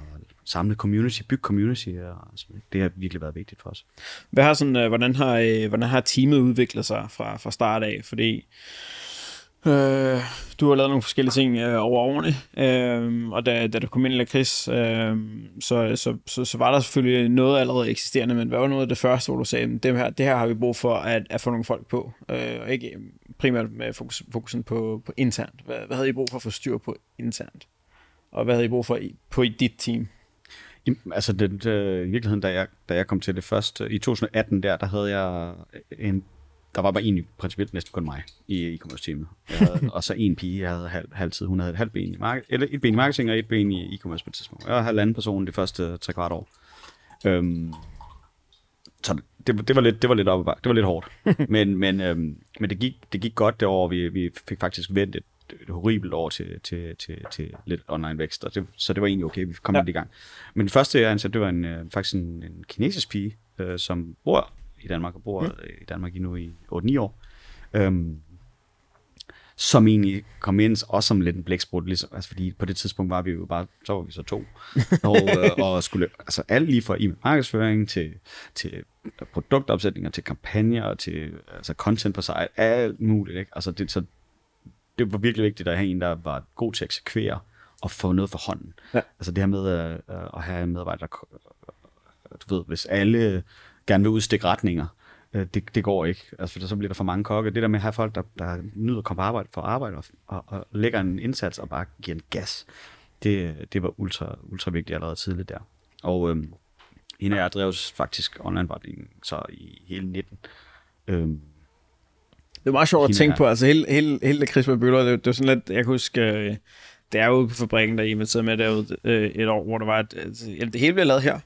samle community, bygge community, og så videre. det har virkelig været vigtigt for os. Hvad har sådan, øh, hvordan, har, øh, hvordan har teamet udviklet sig fra, fra start af? Fordi øh, du har lavet nogle forskellige ting øh, over årene, øh, og da, da du kom ind i Lakris, øh, så, så, så, så var der selvfølgelig noget allerede eksisterende, men hvad var noget af det første, hvor du sagde, det her, det her har vi brug for at, at få nogle folk på, øh, og ikke primært med fokus, fokusen på, på internt. Hvad, hvad havde I brug for at få styr på internt? Og hvad havde I brug for i, på i dit team? Jamen, Altså, det, det, i virkeligheden, da jeg, da jeg kom til det første, i 2018 der, der havde jeg en, der var bare egentlig principielt næsten kun mig i e-commerce teamet. Jeg havde, og så en pige, jeg havde halv, halvtid, hun havde et halvt ben i market, eller et ben i marketing og et ben i e-commerce på et tidspunkt. Jeg var halvanden person de første tre kvart år. Øhm, så det, det, var lidt, det var lidt op. Det var lidt hårdt. men men, øhm, men det, gik, det gik godt det år. Vi, vi fik faktisk vendt et, et horribelt år til, til, til, til lidt online vækst. Og det, så det var egentlig okay, vi kom Ja. ja. lidt i gang. Men det første, jeg ansatte, det var en, øh, faktisk en, en kinesisk pige, øh, som bor i Danmark, og bor mm. i Danmark i nu i 8-9 år. Øhm, som egentlig kom ind også som lidt en blæksprut, ligesom, altså fordi på det tidspunkt var vi jo bare, så var vi så to, og, øh, og skulle, altså alt lige fra e markedsføring til, til produktopsætninger, til kampagner, til altså content på site, alt muligt, ikke? Altså det, så det var virkelig vigtigt at have en, der var god til at eksekvere og få noget for hånden. Ja. Altså det her med øh, at have en medarbejder, der, du ved, hvis alle gerne vil udstikke retninger, øh, det, det går ikke. Altså, for så bliver der for mange kokke. Det der med at have folk, der, der nyder at komme på arbejde for arbejde og, og, og lægger en indsats og bare giver en gas, det, det var ultra, ultra vigtigt allerede tidligt der. Og øhm, hende og jeg drev faktisk online så i hele 19. Øhm, Det er meget sjovt at tænke er- på, altså hele, hele, hele det Chris med Bøller, det, det var sådan lidt, jeg kan huske, øh, det er ude på fabrikken, der I inviterede med derude øh, et år, hvor der var et, altså, det hele blev lavet her.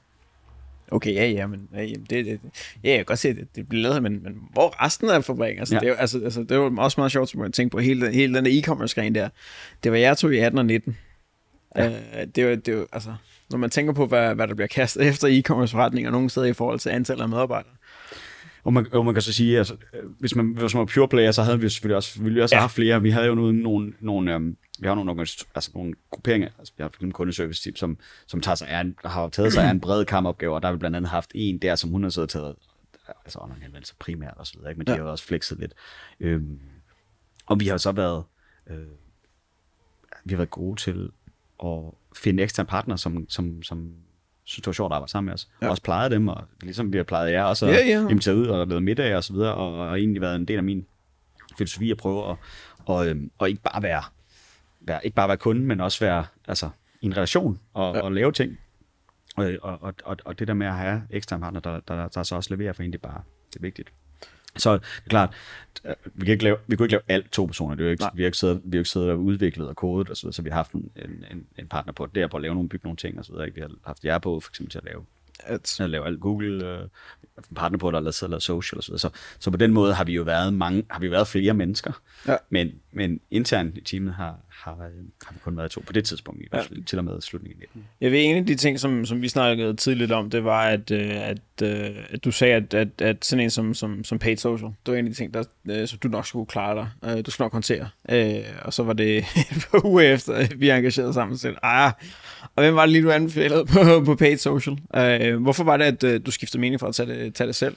Okay, ja, ja, men ja, jamen, det, det, ja, jeg kan godt se, at det, det bliver lavet men, men hvor resten af fabrikken? Altså, ja. Det, er jo, altså, altså, det var også meget sjovt, som jeg tænke på, hele, hele den der e-commerce-gren der. Det var jer to i 18 og 19. Ja. Øh, det, var, det var, altså, når man tænker på, hvad, hvad der bliver kastet efter e-commerce-forretninger nogle steder i forhold til antallet af medarbejdere. Og man, og man kan så sige, altså, hvis man, hvis man var pure player, så havde vi selvfølgelig også, ville vi også Ja. have flere. Vi havde jo nogle, nogle, nogle øhm, vi har nogle, altså nogle grupperinger, altså vi har for eksempel kundeservice team, som, som tager sig af en, har taget sig af en bred kamopgave, og der har vi blandt andet haft en der, som hun har siddet og taget, altså online henvendelser primært og så videre, ikke? men de Ja. har jo også flexet lidt. Øhm, og vi har så været, øh, vi har været gode til at finde eksterne partner, som, som, som synes, det var sjovt at arbejde sammen med os. Ja. Og også plejede dem, og ligesom vi har plejet jer også, Ja, ja. inviteret ud og lavet middag og så videre, og, og egentlig været en del af min filosofi at prøve at og, øhm, og ikke bare være, være, ikke bare være kunde, men også være altså, i en relation og, ja. og lave ting. Og, og, og, og det der med at have eksterne partner, der, der, der, der så også leverer for en, det er bare det er vigtigt. Så det er klart, vi, kan ikke lave, vi kunne ikke lave alt to personer. Det er jo ikke, vi har ikke siddet, vi har ikke siddet og udviklet og kodet og så videre, så vi har haft en, en, en partner på der på at lave nogle, bygge nogle ting og så videre. Ikke? Vi har haft jer på for eksempel til at lave at, lave alt Google, øh, partner på, der har lavet, lavet social og så. Så, så på den måde har vi jo været mange, har vi været flere mennesker, ja. men, men internt i teamet har, har, har vi kun været to på det tidspunkt, i hvert fald ja. til og med slutningen af 19. Jeg ved, en af de ting, som, som vi snakkede tidligt om, det var, at, øh, at, at, øh, at du sagde, at, at, at sådan en som, som, som paid social, det var en af de ting, der, øh, som du nok skulle klare dig. Du skulle nok håndtere. Og så var det et par uger efter, vi engagerede sammen, så ah, og hvem var det lige, du anbefalede på, på paid social? Hvorfor var det, at du skiftede mening for at tage det, tage det selv?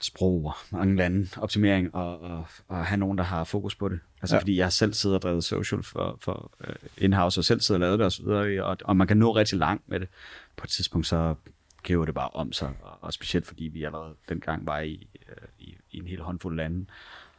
sprog, mange lande, optimering og, og, og have nogen, der har fokus på det. Altså ja. fordi jeg selv sidder og drevet social for, for uh, in-house, og selv sidder og lavet det og så videre, og, og man kan nå rigtig langt med det. På et tidspunkt så giver det bare om sig, og, og specielt fordi vi allerede dengang var i, uh, i, i en hel håndfuld lande,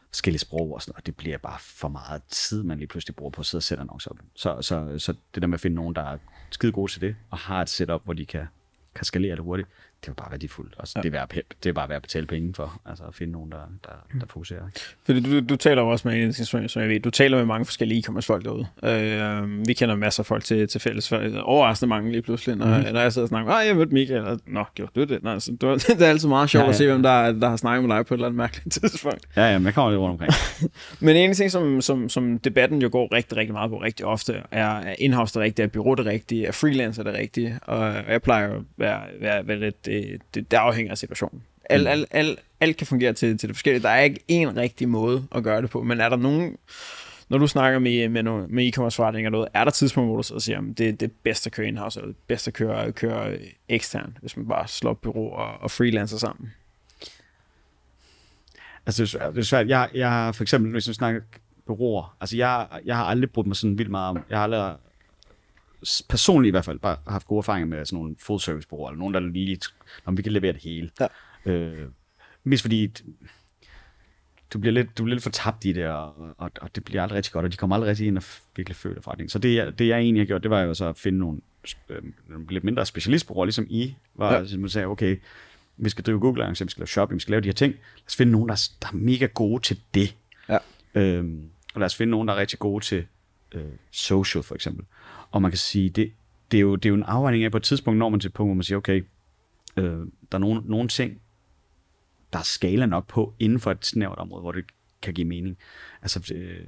forskellige sprog og sådan og det bliver bare for meget tid, man lige pludselig bruger på at sidde og sætte annoncer op. Så, så, så det der med at finde nogen, der er skide gode til det, og har et setup, hvor de kan, kan skalere det hurtigt, det er bare værdifuldt. Altså, ja. det, er værd, det er bare værd at betale penge for, altså at finde nogen, der, der, der fokuserer. Fordi du, du taler jo også med som jeg ved, du taler med mange forskellige e-commerce folk derude. Øh, vi kender masser af folk til, til fælles, overraskende mange lige pludselig, når, mm. når jeg sidder og snakker, ah, jeg mødte Michael, og, nå, gjorde du det? Nå, altså, du, det er altid meget sjovt ja, ja. at se, hvem der, der har snakket med dig på et eller andet mærkeligt tidspunkt. Ja, ja, men jeg kommer lidt rundt omkring. men en ting, som, som, som debatten jo går rigtig, rigtig meget på rigtig ofte, er, er in-house det rigtige, er bureau det rigtige, er freelancer det rigtige, og jeg plejer at være, være, være lidt, det, det, der afhænger af situationen. Alt, mm. alt, alt, alt kan fungere til, til det forskellige. Der er ikke en rigtig måde at gøre det på, men er der nogen, når du snakker med, med, nogle, med e-commerce forretninger noget, er der tidspunkt, hvor du så siger, at det, det er bedst at køre in-house, eller det er bedst at køre, køre ekstern, hvis man bare slår bureau og, og freelancer sammen? Altså, det er svært. Det er svært. Jeg, jeg for eksempel, hvis vi snakker bureauer, altså jeg, jeg har aldrig brugt mig sådan vildt meget om, jeg har aldrig personligt i hvert fald bare haft gode erfaringer med sådan nogle full service bureauer, eller nogen, der lige, når vi kan levere det hele. Ja. Øh, mest fordi, du bliver lidt, du bliver lidt for tabt i det, og, og, og, det bliver aldrig rigtig godt, og de kommer aldrig rigtig ind og virkelig føler forretningen. Så det, det jeg egentlig har gjort, det var jo så at finde nogle øh, lidt mindre specialistbureauer, ligesom I var, ja. som sagde, okay, vi skal drive Google, vi skal lave shopping, vi skal lave de her ting. Lad os finde nogen, der, der er mega gode til det. Ja. Øhm, og lad os finde nogen, der er rigtig gode til øh, social, for eksempel. Og man kan sige, det, det, er jo, det er jo en afvejning af på et tidspunkt, når man til et punkt, hvor man siger, okay, øh, der er nogle, nogle ting, der er skala nok på inden for et snævert område, hvor det kan give mening. Altså, øh,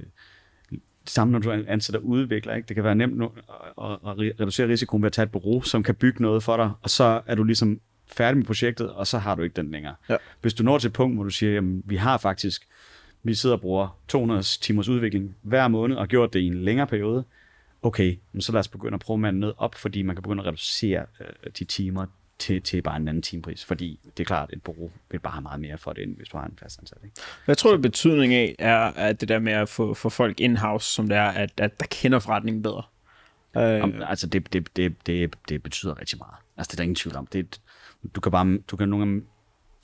samme når du ansætter udvikler, ikke? det kan være nemt nu at, at reducere risikoen ved at tage et bureau, som kan bygge noget for dig, og så er du ligesom færdig med projektet, og så har du ikke den længere. Ja. Hvis du når til et punkt, hvor du siger, jamen, vi har faktisk, vi sidder og bruger 200 timers udvikling hver måned, og gjort det i en længere periode, okay, så lad os begynde at prøve med noget op, fordi man kan begynde at reducere øh, de timer til, til bare en anden timepris, fordi det er klart, et bureau vil bare have meget mere for det, end hvis du har en fast ansat. Ikke? Hvad tror du, betydning af er at det der med at få, få folk in-house, som det er, at, at der kender forretningen bedre? Øh... Om, altså, det, det, det, det, det betyder rigtig meget. Altså, det er der ingen tvivl om. Det, du kan bare, du kan nogle gange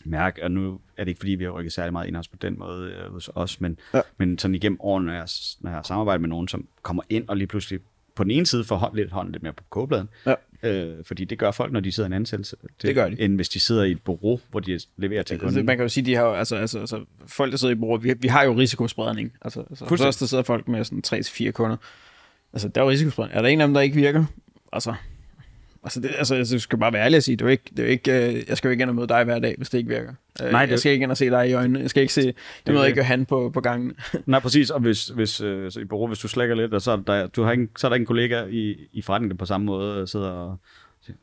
mærke, og nu er det ikke fordi, vi har rykket særlig meget ind på den måde øh, hos os, men, ja. men sådan igennem årene, når jeg, når jeg har samarbejdet med nogen, som kommer ind og lige pludselig på den ene side får hånd, lidt hånden lidt mere på kogebladen, ja. øh, fordi det gør folk, når de sidder i en ansættelse, det, det gør de. end hvis de sidder i et bureau, hvor de leverer til kunden. Altså, man kan jo sige, de har jo, altså, altså, altså, folk, der sidder i bureau, vi, vi har jo risikospredning. Altså, altså først der sidder folk med sådan 3-4 kunder. Altså, der er jo risikospredning. Er der en af dem, der ikke virker? Altså, Altså, det, altså, jeg skal bare være ærlig og sige, det er ikke, det er ikke, øh, jeg skal jo ikke ind og møde dig hver dag, hvis det ikke virker. Øh, Nej, det... Jeg skal ikke ind og se dig i øjnene. Jeg skal ikke se, jeg møder ikke han på, på gangen. Nej, præcis. Og hvis, hvis øh, så i bureau, hvis du slækker lidt, og så er der, du har ikke, så er der ikke en kollega i, i forretningen, der på samme måde sidder og,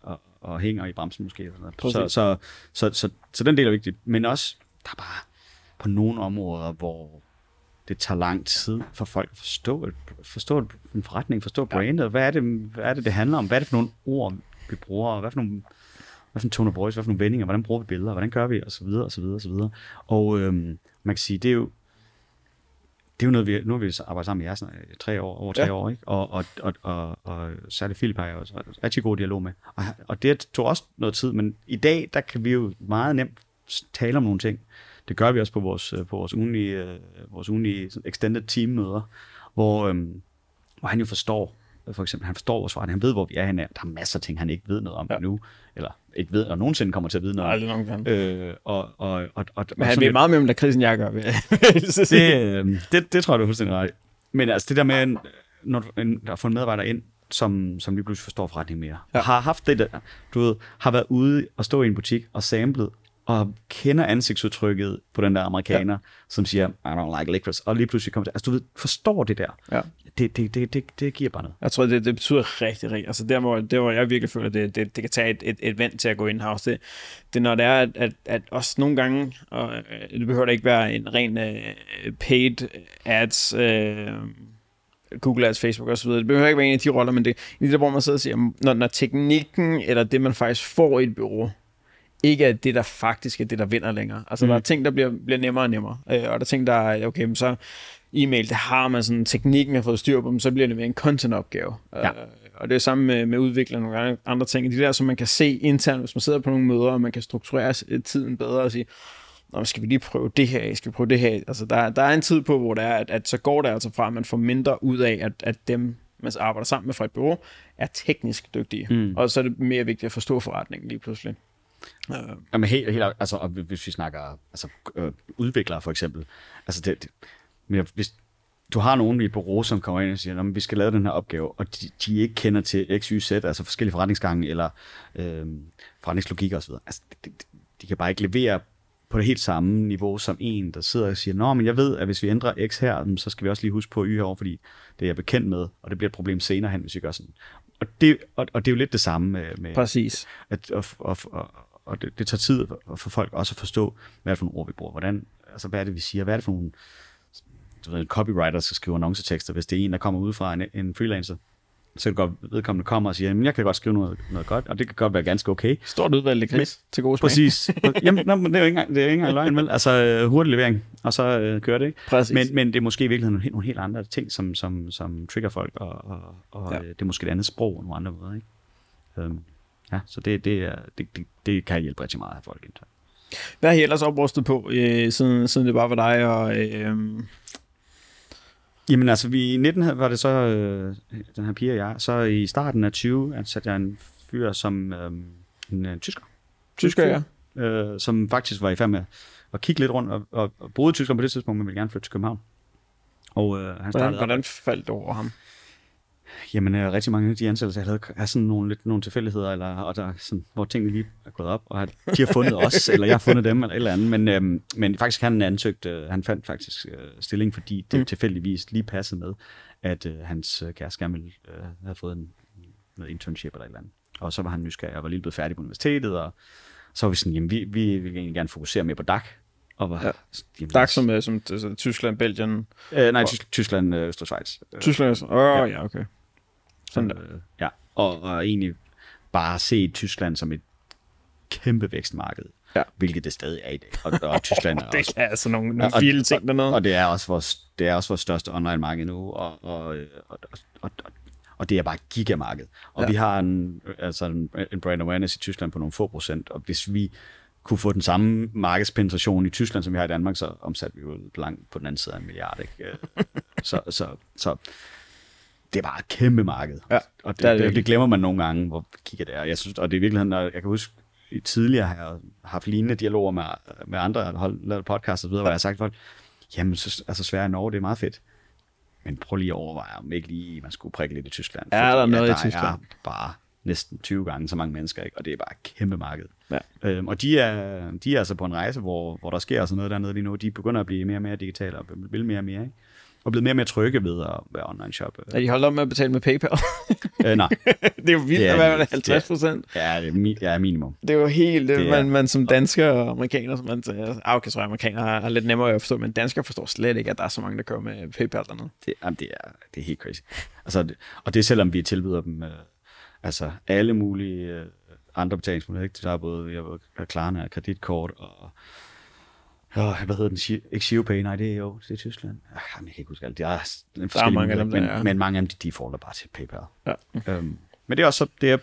og, og hænger i bremsen måske. Eller noget. Så, så, så, så, så, den del er vigtig. Men også, der er bare på nogle områder, hvor det tager lang tid for folk at forstå, forstå en forretning, forstå brandet. Hvad er, det, hvad er det, det handler om? Hvad er det for nogle ord, vi bruger, og hvad for nogle, hvad for en tone of voice, hvad for nogle vendinger, hvordan bruger vi billeder, hvordan gør vi, og så videre, og så videre, og så videre. Og øhm, man kan sige, det er jo, det er jo noget, vi, nu har vi arbejdet sammen med jer sådan, tre år, over tre ja. år, ikke? Og, og, og, og, og særligt Philip har jeg også rigtig god dialog med. Og, og det tog også noget tid, men i dag, der kan vi jo meget nemt tale om nogle ting. Det gør vi også på vores, på vores ugenlige, vores ugenlige extended team møder, hvor, øhm, hvor han jo forstår, for eksempel. Han forstår vores forretning, han ved, hvor vi er henne. Der er masser af ting, han ikke ved noget om Ja. nu, eller ikke ved, og nogensinde kommer til at vide noget om. Aldrig. Øh, og, og, og, og, Men han ved lidt- meget mere om jeg gør. vil jeg- sige. det, øh, det, det tror jeg, du er fuldstændig ret. Men altså det der med, en- når du en, der får en medarbejder ind, som, som lige pludselig forstår forretningen mere, ja. har haft det der, du ved, har været ude og stå i en butik og samlet, og kender ansigtsudtrykket på den der amerikaner, ja. som siger, I don't like licorice, og lige pludselig kommer til, altså du ved, forstår det der, Ja. det, det, det, det, det giver bare noget. Jeg tror, det, det betyder rigtig, rigtig. Altså der, hvor, der, hvor jeg virkelig føler, det, det, det kan tage et, et, et vend til at gå in-house, det, det når det er, at, at, at også nogle gange, og øh, det behøver da ikke være en ren øh, paid ads, øh, Google Ads, Facebook osv., det behøver ikke være en af de roller, men det er der, hvor man sidder og siger, når, når teknikken, eller det, man faktisk får i et bureau, ikke er det, der faktisk er det, der vinder længere. Altså, mm. der er ting, der bliver, bliver nemmere og nemmere, øh, og der er ting, der er, okay, men så e-mail, det har man sådan, teknikken har fået styr på dem, så bliver det mere en content-opgave. Ja. Øh, og det er samme med, med udvikling og nogle andre ting. De der, som man kan se internt, hvis man sidder på nogle møder, og man kan strukturere tiden bedre og sige, Nå, skal vi lige prøve det her af? Skal vi prøve det her af? Altså, der, der er en tid på, hvor det er, at, at så går det altså fra, at man får mindre ud af, at, at dem, man arbejder sammen med fra et bureau, er teknisk dygtige. Mm. Og så er det mere vigtigt at forstå forretningen lige pludselig. Uh, Jamen helt, helt altså, og hvis vi snakker altså, øh, udviklere for eksempel, altså det, det men hvis du har nogen i et bureau, som kommer ind og siger, at vi skal lave den her opgave, og de, de ikke kender til X, Y, Z, altså forskellige forretningsgange eller øh, forretningslogik osv., altså, de, de, de kan bare ikke levere på det helt samme niveau som en, der sidder og siger, Nå, men jeg ved, at hvis vi ændrer X her, så skal vi også lige huske på Y herovre, fordi det er jeg bekendt med, og det bliver et problem senere hen, hvis vi gør sådan. Og det, og, og det er jo lidt det samme med, med præcis. at, og, og, og, og det, det tager tid for, folk også at forstå, hvad er det for nogle ord, vi bruger. Hvordan, altså, hvad er det, vi siger? Hvad er det for nogle du ved, en copywriter skal skrive annoncetekster, hvis det er en, der kommer ud fra en, en freelancer, så kan det godt, vedkommende kommer og siger, jamen, jeg kan godt skrive noget, noget godt, og det kan godt være ganske okay. Stort udvalg af gris til gode smag. Præcis. Jamen, men det er jo ikke engang, det er jo ikke engang løgn, vel? Altså, øh, hurtig levering, og så øh, kører det, ikke? Præcis. Men, men det er måske i virkeligheden nogle, helt- nogle helt andre ting, som, som, som trigger folk, og, og, og Ja. ja. det er måske et andet sprog, og nogle andre måder, ikke? Øhm, ja, så det, det, er, det, det, det kan hjælpe rigtig meget at have folk ind. Hvad har I ellers oprustet på, øh, siden, siden det bare var dig og... Øh, Jamen altså, vi, i 19 havde- var det så, øh, den her pige og jeg, så i starten af 20 ansatte jeg en fyr som øh, en øh, tysker. tysker, ja. Øh, som faktisk var i færd med at kigge lidt rundt, og, og, og boede i Tyskland på det tidspunkt, men ville gerne flytte til København. Og øh, han Hvordan, startede hvordan faldt det over ham? Jamen, øh, rigtig mange af de ansættelser, jeg havde, er sådan nogle, lidt nogle tilfældigheder, eller, og der, er sådan, hvor tingene lige er gået op, og at de har fundet os, eller jeg har fundet dem, eller et eller andet. Men, øhm, men faktisk han ansøgte, øh, han fandt faktisk øh, stilling, fordi det Mm. tilfældigvis lige passede med, at øh, hans øh, kæreste gerne ville øh, have fået en, noget internship eller et eller andet. Og så var han nysgerrig, og var lige blevet færdig på universitetet, og så var vi sådan, jamen, vi, vi vil egentlig gerne fokusere mere på DAC. Og var, Ja. jamen, DAX som, øh, som altså, Tyskland, Belgien, Øh, nej, Tysk, Tyskland, øh, Østrig og Schweiz. Øh, Tyskland. Åh, oh, ja, okay. Sådan. Øh, ja, og, og egentlig bare se Tyskland som et kæmpe vækstmarked, Ja. hvilket det stadig er i dag. Og, og Tyskland er Det også, er altså nogle, nogle og- vilde ting dernede. og det er også vores, det er også vores største online marked nu, og, og, og, og, og, og det er bare gigamarked. Og Ja. vi har en, altså en, en brand awareness i Tyskland på nogle få procent, og hvis vi kunne få den samme markedspenetration i Tyskland, som vi har i Danmark, så omsatte vi jo langt på den anden side af en milliard. Ikke? Så, så, så det er bare et kæmpe marked. Ja, og det, det er det, det glemmer man nogle gange, hvor kigger det er. Jeg synes, og det er i virkeligheden, jeg kan huske, i tidligere har jeg haft lignende dialoger med, med andre, der har lavet podcast og videre, hvor jeg har sagt folk, jamen, så, altså Sverige og Norge, det er meget fedt. Men prøv lige at overveje, om ikke lige man skulle prikke lidt i Tyskland. Er der Fordi, noget i der Tyskland? er bare næsten 20 gange så mange mennesker, ikke? og det er bare et kæmpe marked. Ja. Øhm, og de er, de er altså på en rejse, hvor, hvor der sker altså noget dernede lige nu. De begynder at blive mere og mere digitale og vil mere og mere. Ikke? Og blevet mere og mere trygge ved at være online shop. Er de holdt op med at betale med PayPal? øh, nej, det er jo vildt, Det er at være det. 50 procent. ja, det er, mi- ja, minimum. Det er jo helt, det Det er- man, man som dansker og amerikaner, som man, ah, okay, så amerikaner har, har lidt nemmere at forstå, men danskere forstår slet ikke, at der er så mange, der kører med PayPal dernede. Det, jamen, det, er, det er helt crazy. Altså, det, og det er selvom vi tilbyder dem øh, altså alle mulige øh, andre betalingsmuligheder. Ikke? Der er både jeg ved, Klarna og kreditkort og Ja, hvad hedder den? Ikke Shiopay, nej, det er jo det er Tyskland. Ah, jeg kan ikke huske alt. Det er, der er, mange af dem, men, der er. men mange af dem, de defaulter bare til PayPal. Ja. Øhm, men det er også så, det er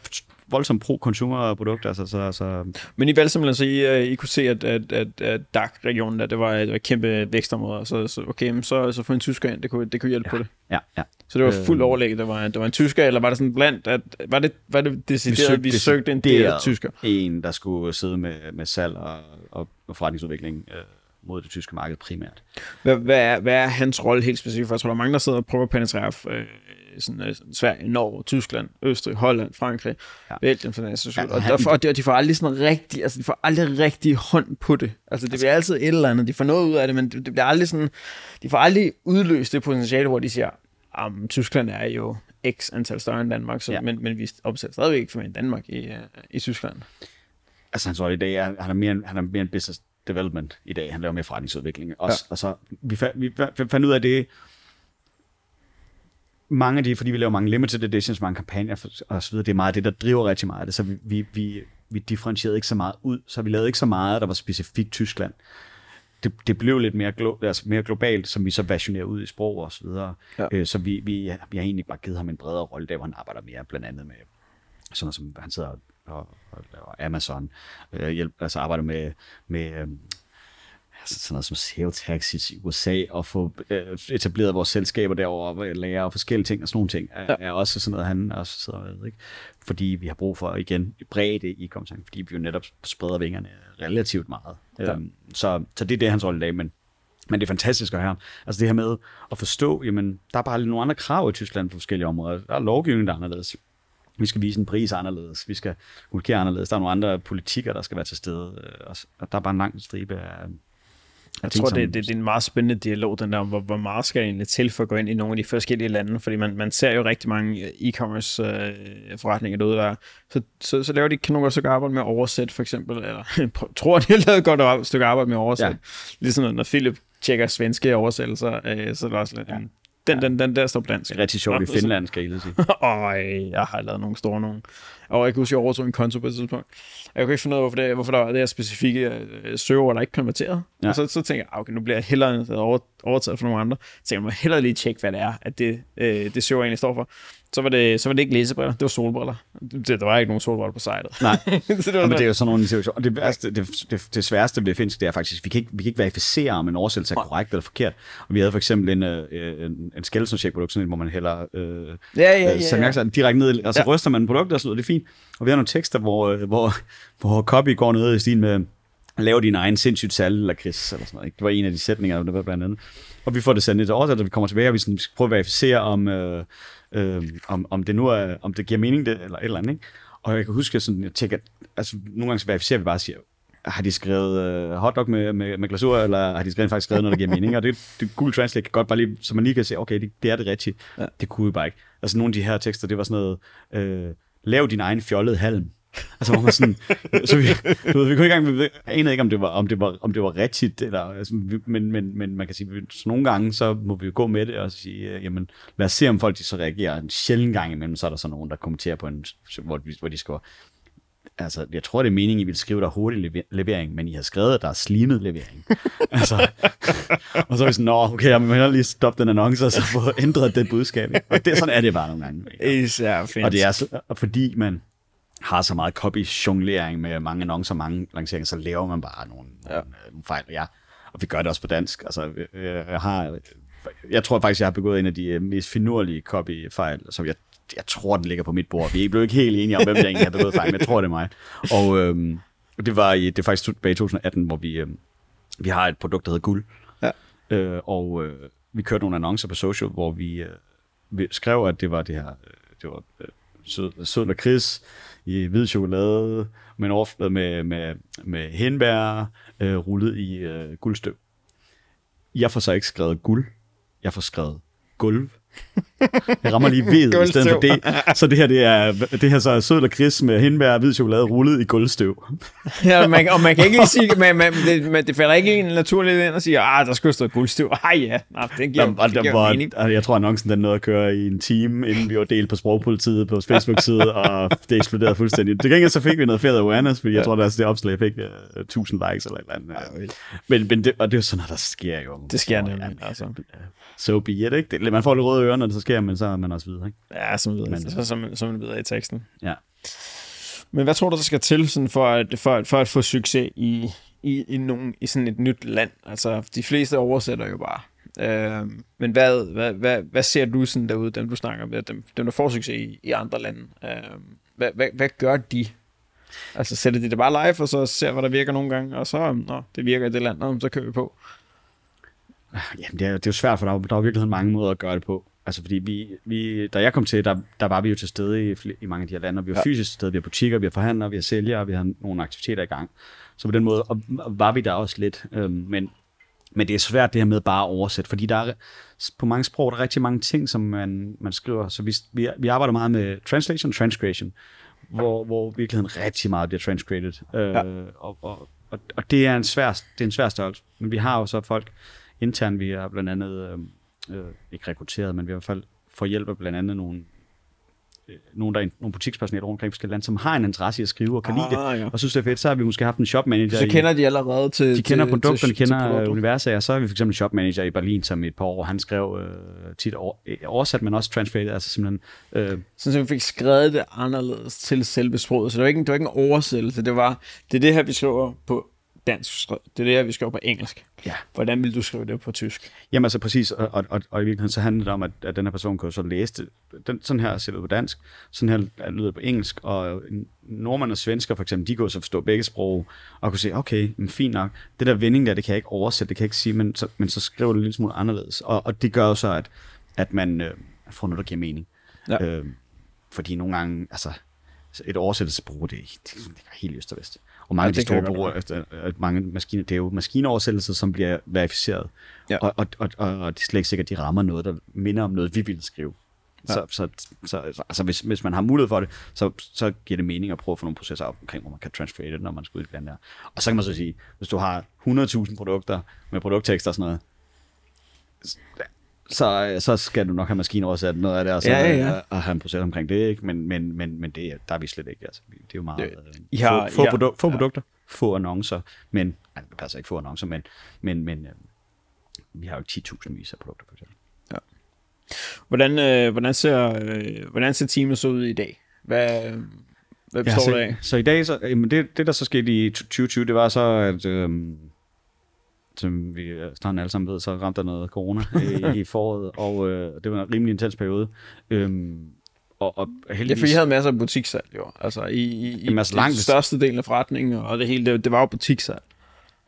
voldsomt pro-consumer-produkt. Altså, så, så, Men I valgte simpelthen, så I, øh, I kunne se, at, at, at, at DAC-regionen, der, det var, det var et kæmpe vækstområde, så, så okay, så, så få en tysker ind, det kunne, det kunne hjælpe ja, på det. Ja, ja. Så det var fuldt overlæg, der var, der var en tysker, eller var det sådan blandt, at, var det, var det decideret, vi, søgte, vi søgte en del tysker? En, der skulle sidde med, med salg og, og, og forretningsudvikling øh, mod det tyske marked primært. Hvad, hvad, er, hvad er hans rolle helt specifikt? For jeg tror, der er mange, der sidder og prøver at penetrere øh, sådan, øh, Sverige, Norge, Tyskland, Østrig, Holland, Frankrig, ja. Belgien, for den ja, og, han... og, de, og de får aldrig sådan rigtig, altså de får aldrig rigtig hånd på det. Altså det altså, bliver altid et eller andet, de får noget ud af det, men det, det bliver aldrig sådan, de får aldrig udløst det potentiale, hvor de siger, um, Tyskland er jo x antal større end Danmark, så, ja. men, men vi opsætter stadigvæk ikke for Danmark i, uh, i Tyskland. Altså hans rolle i dag er, han er mere, han er mere en business development i dag. Han laver mere forretningsudvikling. Også, ja. Og så, vi, fandt, vi fandt ud af det, mange af de, fordi vi laver mange limited editions, mange kampagner og så videre, det er meget det, der driver rigtig meget af det, så vi, vi, vi, vi differentierede ikke så meget ud, så vi lavede ikke så meget, der var specifikt Tyskland. Det, det blev lidt mere, glo, altså mere globalt, som vi så versionerer ud i sprog og så videre. Ja. Øh, så vi, vi, vi har egentlig bare givet ham en bredere rolle, der hvor han arbejder mere blandt andet med sådan noget som han sidder og, og laver Amazon, øh, hjælp, altså arbejder med, med øh, altså sådan noget som sales taxis i USA, og få øh, etableret vores selskaber derovre, og lære og forskellige ting, og sådan nogle ting, er, ja. er også sådan noget, han også sidder med, ikke? Fordi vi har brug for, igen, bredde i kompetencen, fordi vi jo netop spreder vingerne relativt meget. Ja. Øhm, så, så det er det, hans rolle i dag, men men det er fantastisk at høre. Altså det her med at forstå, jamen, der er bare lidt nogle andre krav i Tyskland på forskellige områder. Der er lovgivning, der er anderledes. Vi skal vise en pris anderledes. Vi skal kommunikere anderledes. Der er nogle andre politikker, der skal være til stede. Øh, og der er bare en lang stribe af, jeg tror, det, det, det er en meget spændende dialog, den der, hvor, hvor meget skal egentlig til for at gå ind i nogle af de forskellige lande, fordi man, man ser jo rigtig mange e-commerce øh, forretninger derude, der så, så, så laver de kan nogle gange arbejde med at oversætte, for eksempel, eller tror, de har lavet et godt stykke arbejde med at oversætte. Ja. Ligesom når Philip tjekker svenske oversættelser, øh, så er det også lidt, ja. Den, ja. den, den der står på dansk. Det er rigtig sjovt i Finland, skal jeg lige sige. Øj, jeg har lavet nogle store nogle. Og jeg kan huske, at jeg overtog en konto på et tidspunkt. Jeg kunne ikke finde ud af, hvorfor, det, hvorfor der var det her specifikke øh, server, der ikke konverterede. Ja. Og så, så tænkte jeg, ah, okay, nu bliver jeg hellere over, overtaget for nogle andre. Så tænkte jeg, må hellere lige tjekke, hvad det er, at det, øh, det server egentlig står for så var det, så var det ikke læsebriller, det var solbriller. Det, der var ikke nogen solbriller på sitet. Nej, så det, var men det er jo sådan nogle situationer. Det, det, det, det, det sværeste ved finsk, det er faktisk, vi kan ikke, vi kan ikke verificere, om en oversættelse er korrekt eller forkert. Og vi havde for eksempel en, øh, en, en check produkt, sådan en, hvor man hælder øh, ja, ja, ja, ja. Øh, direkte ned, og så ja. ryster man produktet, og så det er fint. Og vi har nogle tekster, hvor, øh, hvor, hvor copy går ned i stil med, lave din egen sindssygt salg eller kris, eller sådan noget. Ikke? Det var en af de sætninger, der var blandt andet. Og vi får det sendt til oversat, og vi kommer tilbage, og vi skal prøve at verificere, om, øh, øh, om, om det nu er, om det giver mening, det, eller et eller andet. Ikke? Og jeg kan huske, at jeg tænker, altså nogle gange så verificerer vi bare og siger, har de skrevet øh, hotdog med, med, med glasur, eller har de skrevet, faktisk skrevet noget, der giver mening? Og det, det Google Translate kan godt bare lige, så man lige kan se, okay, det, det er det rigtigt. Ja. Det kunne vi bare ikke. Altså nogle af de her tekster, det var sådan noget, øh, lav din egen fjollede halm. Altså, hvor man sådan, så vi, du ved, vi kunne ikke engang, vi anede ikke, om det var, om det var, om det var rigtigt, eller, altså, men, men, men man kan sige, så nogle gange, så må vi jo gå med det og sige, øh, jamen, lad os se, om folk de så reagerer. En sjældent gang imellem, så er der så nogen, der kommenterer på en, hvor, hvor de skriver, altså, jeg tror, det er meningen, I vil skrive der hurtig levering, men I har skrevet, at der er slimet levering. altså, og så er vi sådan, nå, okay, jeg må hellere lige stoppe den annonce, og så få ændret det budskab. Og det, sådan er det bare nogle gange. Især fint. Og det er fordi man, har så meget copy-jonglering med mange annoncer, mange lanceringer, så laver man bare nogle, ja. nogle, øh, nogle fejl. Ja, og vi gør det også på dansk. Altså, jeg, har, jeg tror faktisk, jeg har begået en af de øh, mest finurlige copy-fejl, som jeg, jeg tror, den ligger på mit bord. Vi er blevet ikke helt enige om, hvem der egentlig har begået fejl, men jeg tror, det er mig. Og øhm, det var i, det er faktisk tilbage i 2018, hvor vi, øhm, vi har et produkt, der hedder Guld. Ja. Øh, og øh, vi kørte nogle annoncer på social, hvor vi, øh, vi skrev, at det var det her, øh, det var øh, sød, sød lakrids, i hvid chokolade, med en overflade med, med, med henbær, øh, rullet i øh, guldstøv. Jeg får så ikke skrevet guld, jeg får skrevet gulv. Jeg rammer lige ved i stedet for det. Så det her, det er, det her så er sød og kris med hindbær og hvid chokolade rullet i guldstøv. ja, man, og man kan ikke lige sige, man, man, det, man, det falder ikke en naturligt ind og siger, ah, der skulle stå guldstøv. Ej ja, Nej, det giver, der, det giver var, mening. Jeg tror, annoncen den nåede at køre i en time, inden vi var delt på sprogpolitiet på Facebook-side, og det eksploderede fuldstændig. Det gengæld så fik vi noget fedt awareness, fordi jeg tror, at det opslag fik uh, øh, 1000 likes eller et eller andet. Ja. Men, men det, og det er jo sådan noget, der sker jo. Det sker nemlig, altså. So be it, ikke? Det, man får lidt røde ører, når det så sker, men så er man også videre, ikke? Ja, som videre, men, så, som, som man videre i teksten. Ja. Men hvad tror du, der skal til sådan for, at, for, at, for at få succes i, i, i, nogen, i sådan et nyt land? Altså, de fleste oversætter jo bare. Øh, men hvad, hvad, hvad, hvad ser du sådan derude, dem du snakker med, dem, dem der får succes i, i andre lande? Øh, hvad, hvad, hvad gør de? Altså sætter de det bare live, og så ser, hvad der virker nogle gange, og så, nå, det virker i det land, og så kører vi på. Jamen, det er, det er jo svært, for der er, der er virkelig mange måder at gøre det på. Altså, fordi vi, vi, da jeg kom til, der, der var vi jo til stede i, i mange af de her lande, og vi var ja. fysisk til stede. Vi har butikker, vi har forhandlere, vi har sælgere, vi har nogle aktiviteter i gang. Så på den måde og, var vi der også lidt. Øhm, men, men det er svært det her med bare at oversætte, fordi der er, på mange sprog der er rigtig mange ting, som man, man skriver. Så vi, vi, vi arbejder meget med translation transcreation, hvor, hvor virkeligheden rigtig meget bliver transcreated. Øh, ja. og, og, og, og, det er en svær, det er en svær størrelse. Men vi har jo så folk internt, vi har blandt andet... Øh, øh, ikke rekrutteret, men vi har i hvert fald får hjælp af blandt andet nogle, øh, nogle, der, nogle butikspersonale rundt omkring forskellige lande, som har en interesse i at skrive og kan ah, lide det, ja. og synes det er fedt, så har vi måske haft en shopmanager. Så kender de allerede til De kender produkterne, de kender universet, og så har vi for eksempel en shopmanager i Berlin, som i et par år, han skrev øh, tit over, øh, oversat, men også translated, altså simpelthen... Øh, så vi fik skrevet det anderledes til selve sproget, så det var ikke, det var ikke en oversættelse, det var, det er det her, vi skriver på dansk. Det er det, vi skriver på engelsk. Ja. Hvordan vil du skrive det på tysk? Jamen altså præcis, og, og, og, og i virkeligheden så handler det om, at, at den her person kan så læse det. Den, sådan her ser det på dansk, sådan her lyder det på engelsk, og nordmænd og svensker for eksempel, de kan så forstå begge sprog, og kunne sige, okay, men fint nok, det der vending der, det kan jeg ikke oversætte, det kan jeg ikke sige, men så, men så skriver det lidt smule anderledes. Og, og det gør jo så, at, at man øh, får noget, der giver mening. Ja. Øh, fordi nogle gange, altså, et oversættelsesbrug, det, det, det er helt øst og vest. Og mange ja, af de store bruger, efter, mange maskiner, det er jo maskinoversættelser, som bliver verificeret. Ja. Og, og, og, og, det er slet ikke sikkert, at de rammer noget, der minder om noget, vi ville skrive. Ja. Så, så, så altså, hvis, hvis man har mulighed for det, så, så giver det mening at prøve at få nogle processer op omkring, hvor man kan transfere det, når man skal ud i der. Og så kan man så sige, hvis du har 100.000 produkter med produkttekster og sådan noget, så, så skal du nok have maskinoversat noget af det, og så ja, ja, ja. Og have en proces omkring det, ikke? Men, men, men, men det, der er vi slet ikke. Altså, det er jo meget... Det, ja, få, få, ja, produ- få ja. produkter, få annoncer, men... Nej, det passer ikke få annoncer, men, men, men øh, vi har jo 10.000 vis af produkter, for eksempel. Ja. Hvordan, øh, hvordan, ser, øh, hvordan ser teamet så ud i dag? Hvad, hvad består ja, så, det af? Så i dag, så, jamen det, det der så skete i 2020, det var så, at... Øh, som vi snart alle sammen ved, så ramte der noget corona i, i foråret, og øh, det var en rimelig intens periode. Øhm, og, og heldigvis... Ja, for I havde masser af butikssalg, jo. Altså, i, i, Jamen, altså, langt... i største del af forretningen, og det hele, det, det var jo butikssalg.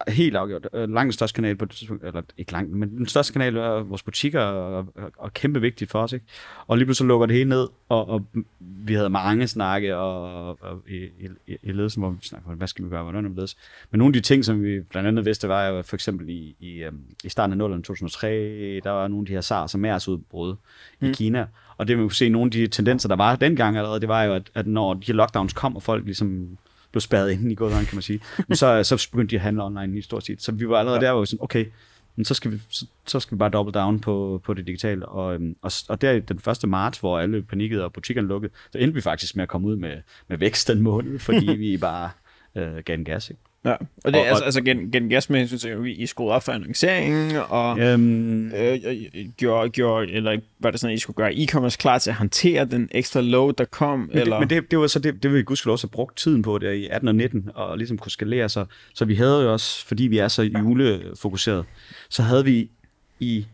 Helt afgjort. Øh, langt største kanal på det tidspunkt, eller ikke langt, men den største kanal er vores butikker, og, og, og kæmpe vigtigt for os. Ikke? Og lige pludselig lukker det hele ned, og, og vi havde mange snakke og, og i, i, i ledelsen, hvor vi snakkede, hvad skal vi gøre, hvordan er det Men nogle af de ting, som vi blandt andet vidste, var jo for eksempel i, i, øhm, i starten af 0'erne 2003, der var nogle af de her SARS og MERS udbrud mm. i Kina, og det vi kunne se, nogle af de tendenser, der var dengang allerede, det var jo, at, at når de her lockdowns kom, og folk ligesom blev spærret ind i gårdøjen, kan man sige. Men så, så begyndte de at handle online i stort set. Så vi var allerede ja. der, hvor vi sådan, okay, men så skal vi, så, så skal vi bare double down på, på det digitale. Og, øhm, og, og der den 1. marts, hvor alle panikkede og butikkerne lukkede, så endte vi faktisk med at komme ud med, med vækst den måned, fordi vi bare øh, gav en gas. Ikke? Ja, og det er altså, altså gen, gen gas med hensyn til, at I skruede op for annonceringen, og øhm, øh, gjorde, gjorde, eller var det sådan, at I skulle gøre e-commerce klar til at håndtere den ekstra load, der kom? Men, eller? Det, men det, det var så det, det vi gudskelov også have brugt tiden på der i 18 og 19, og ligesom kunne skalere sig. Så vi havde jo også, fordi vi er så julefokuseret, så havde vi i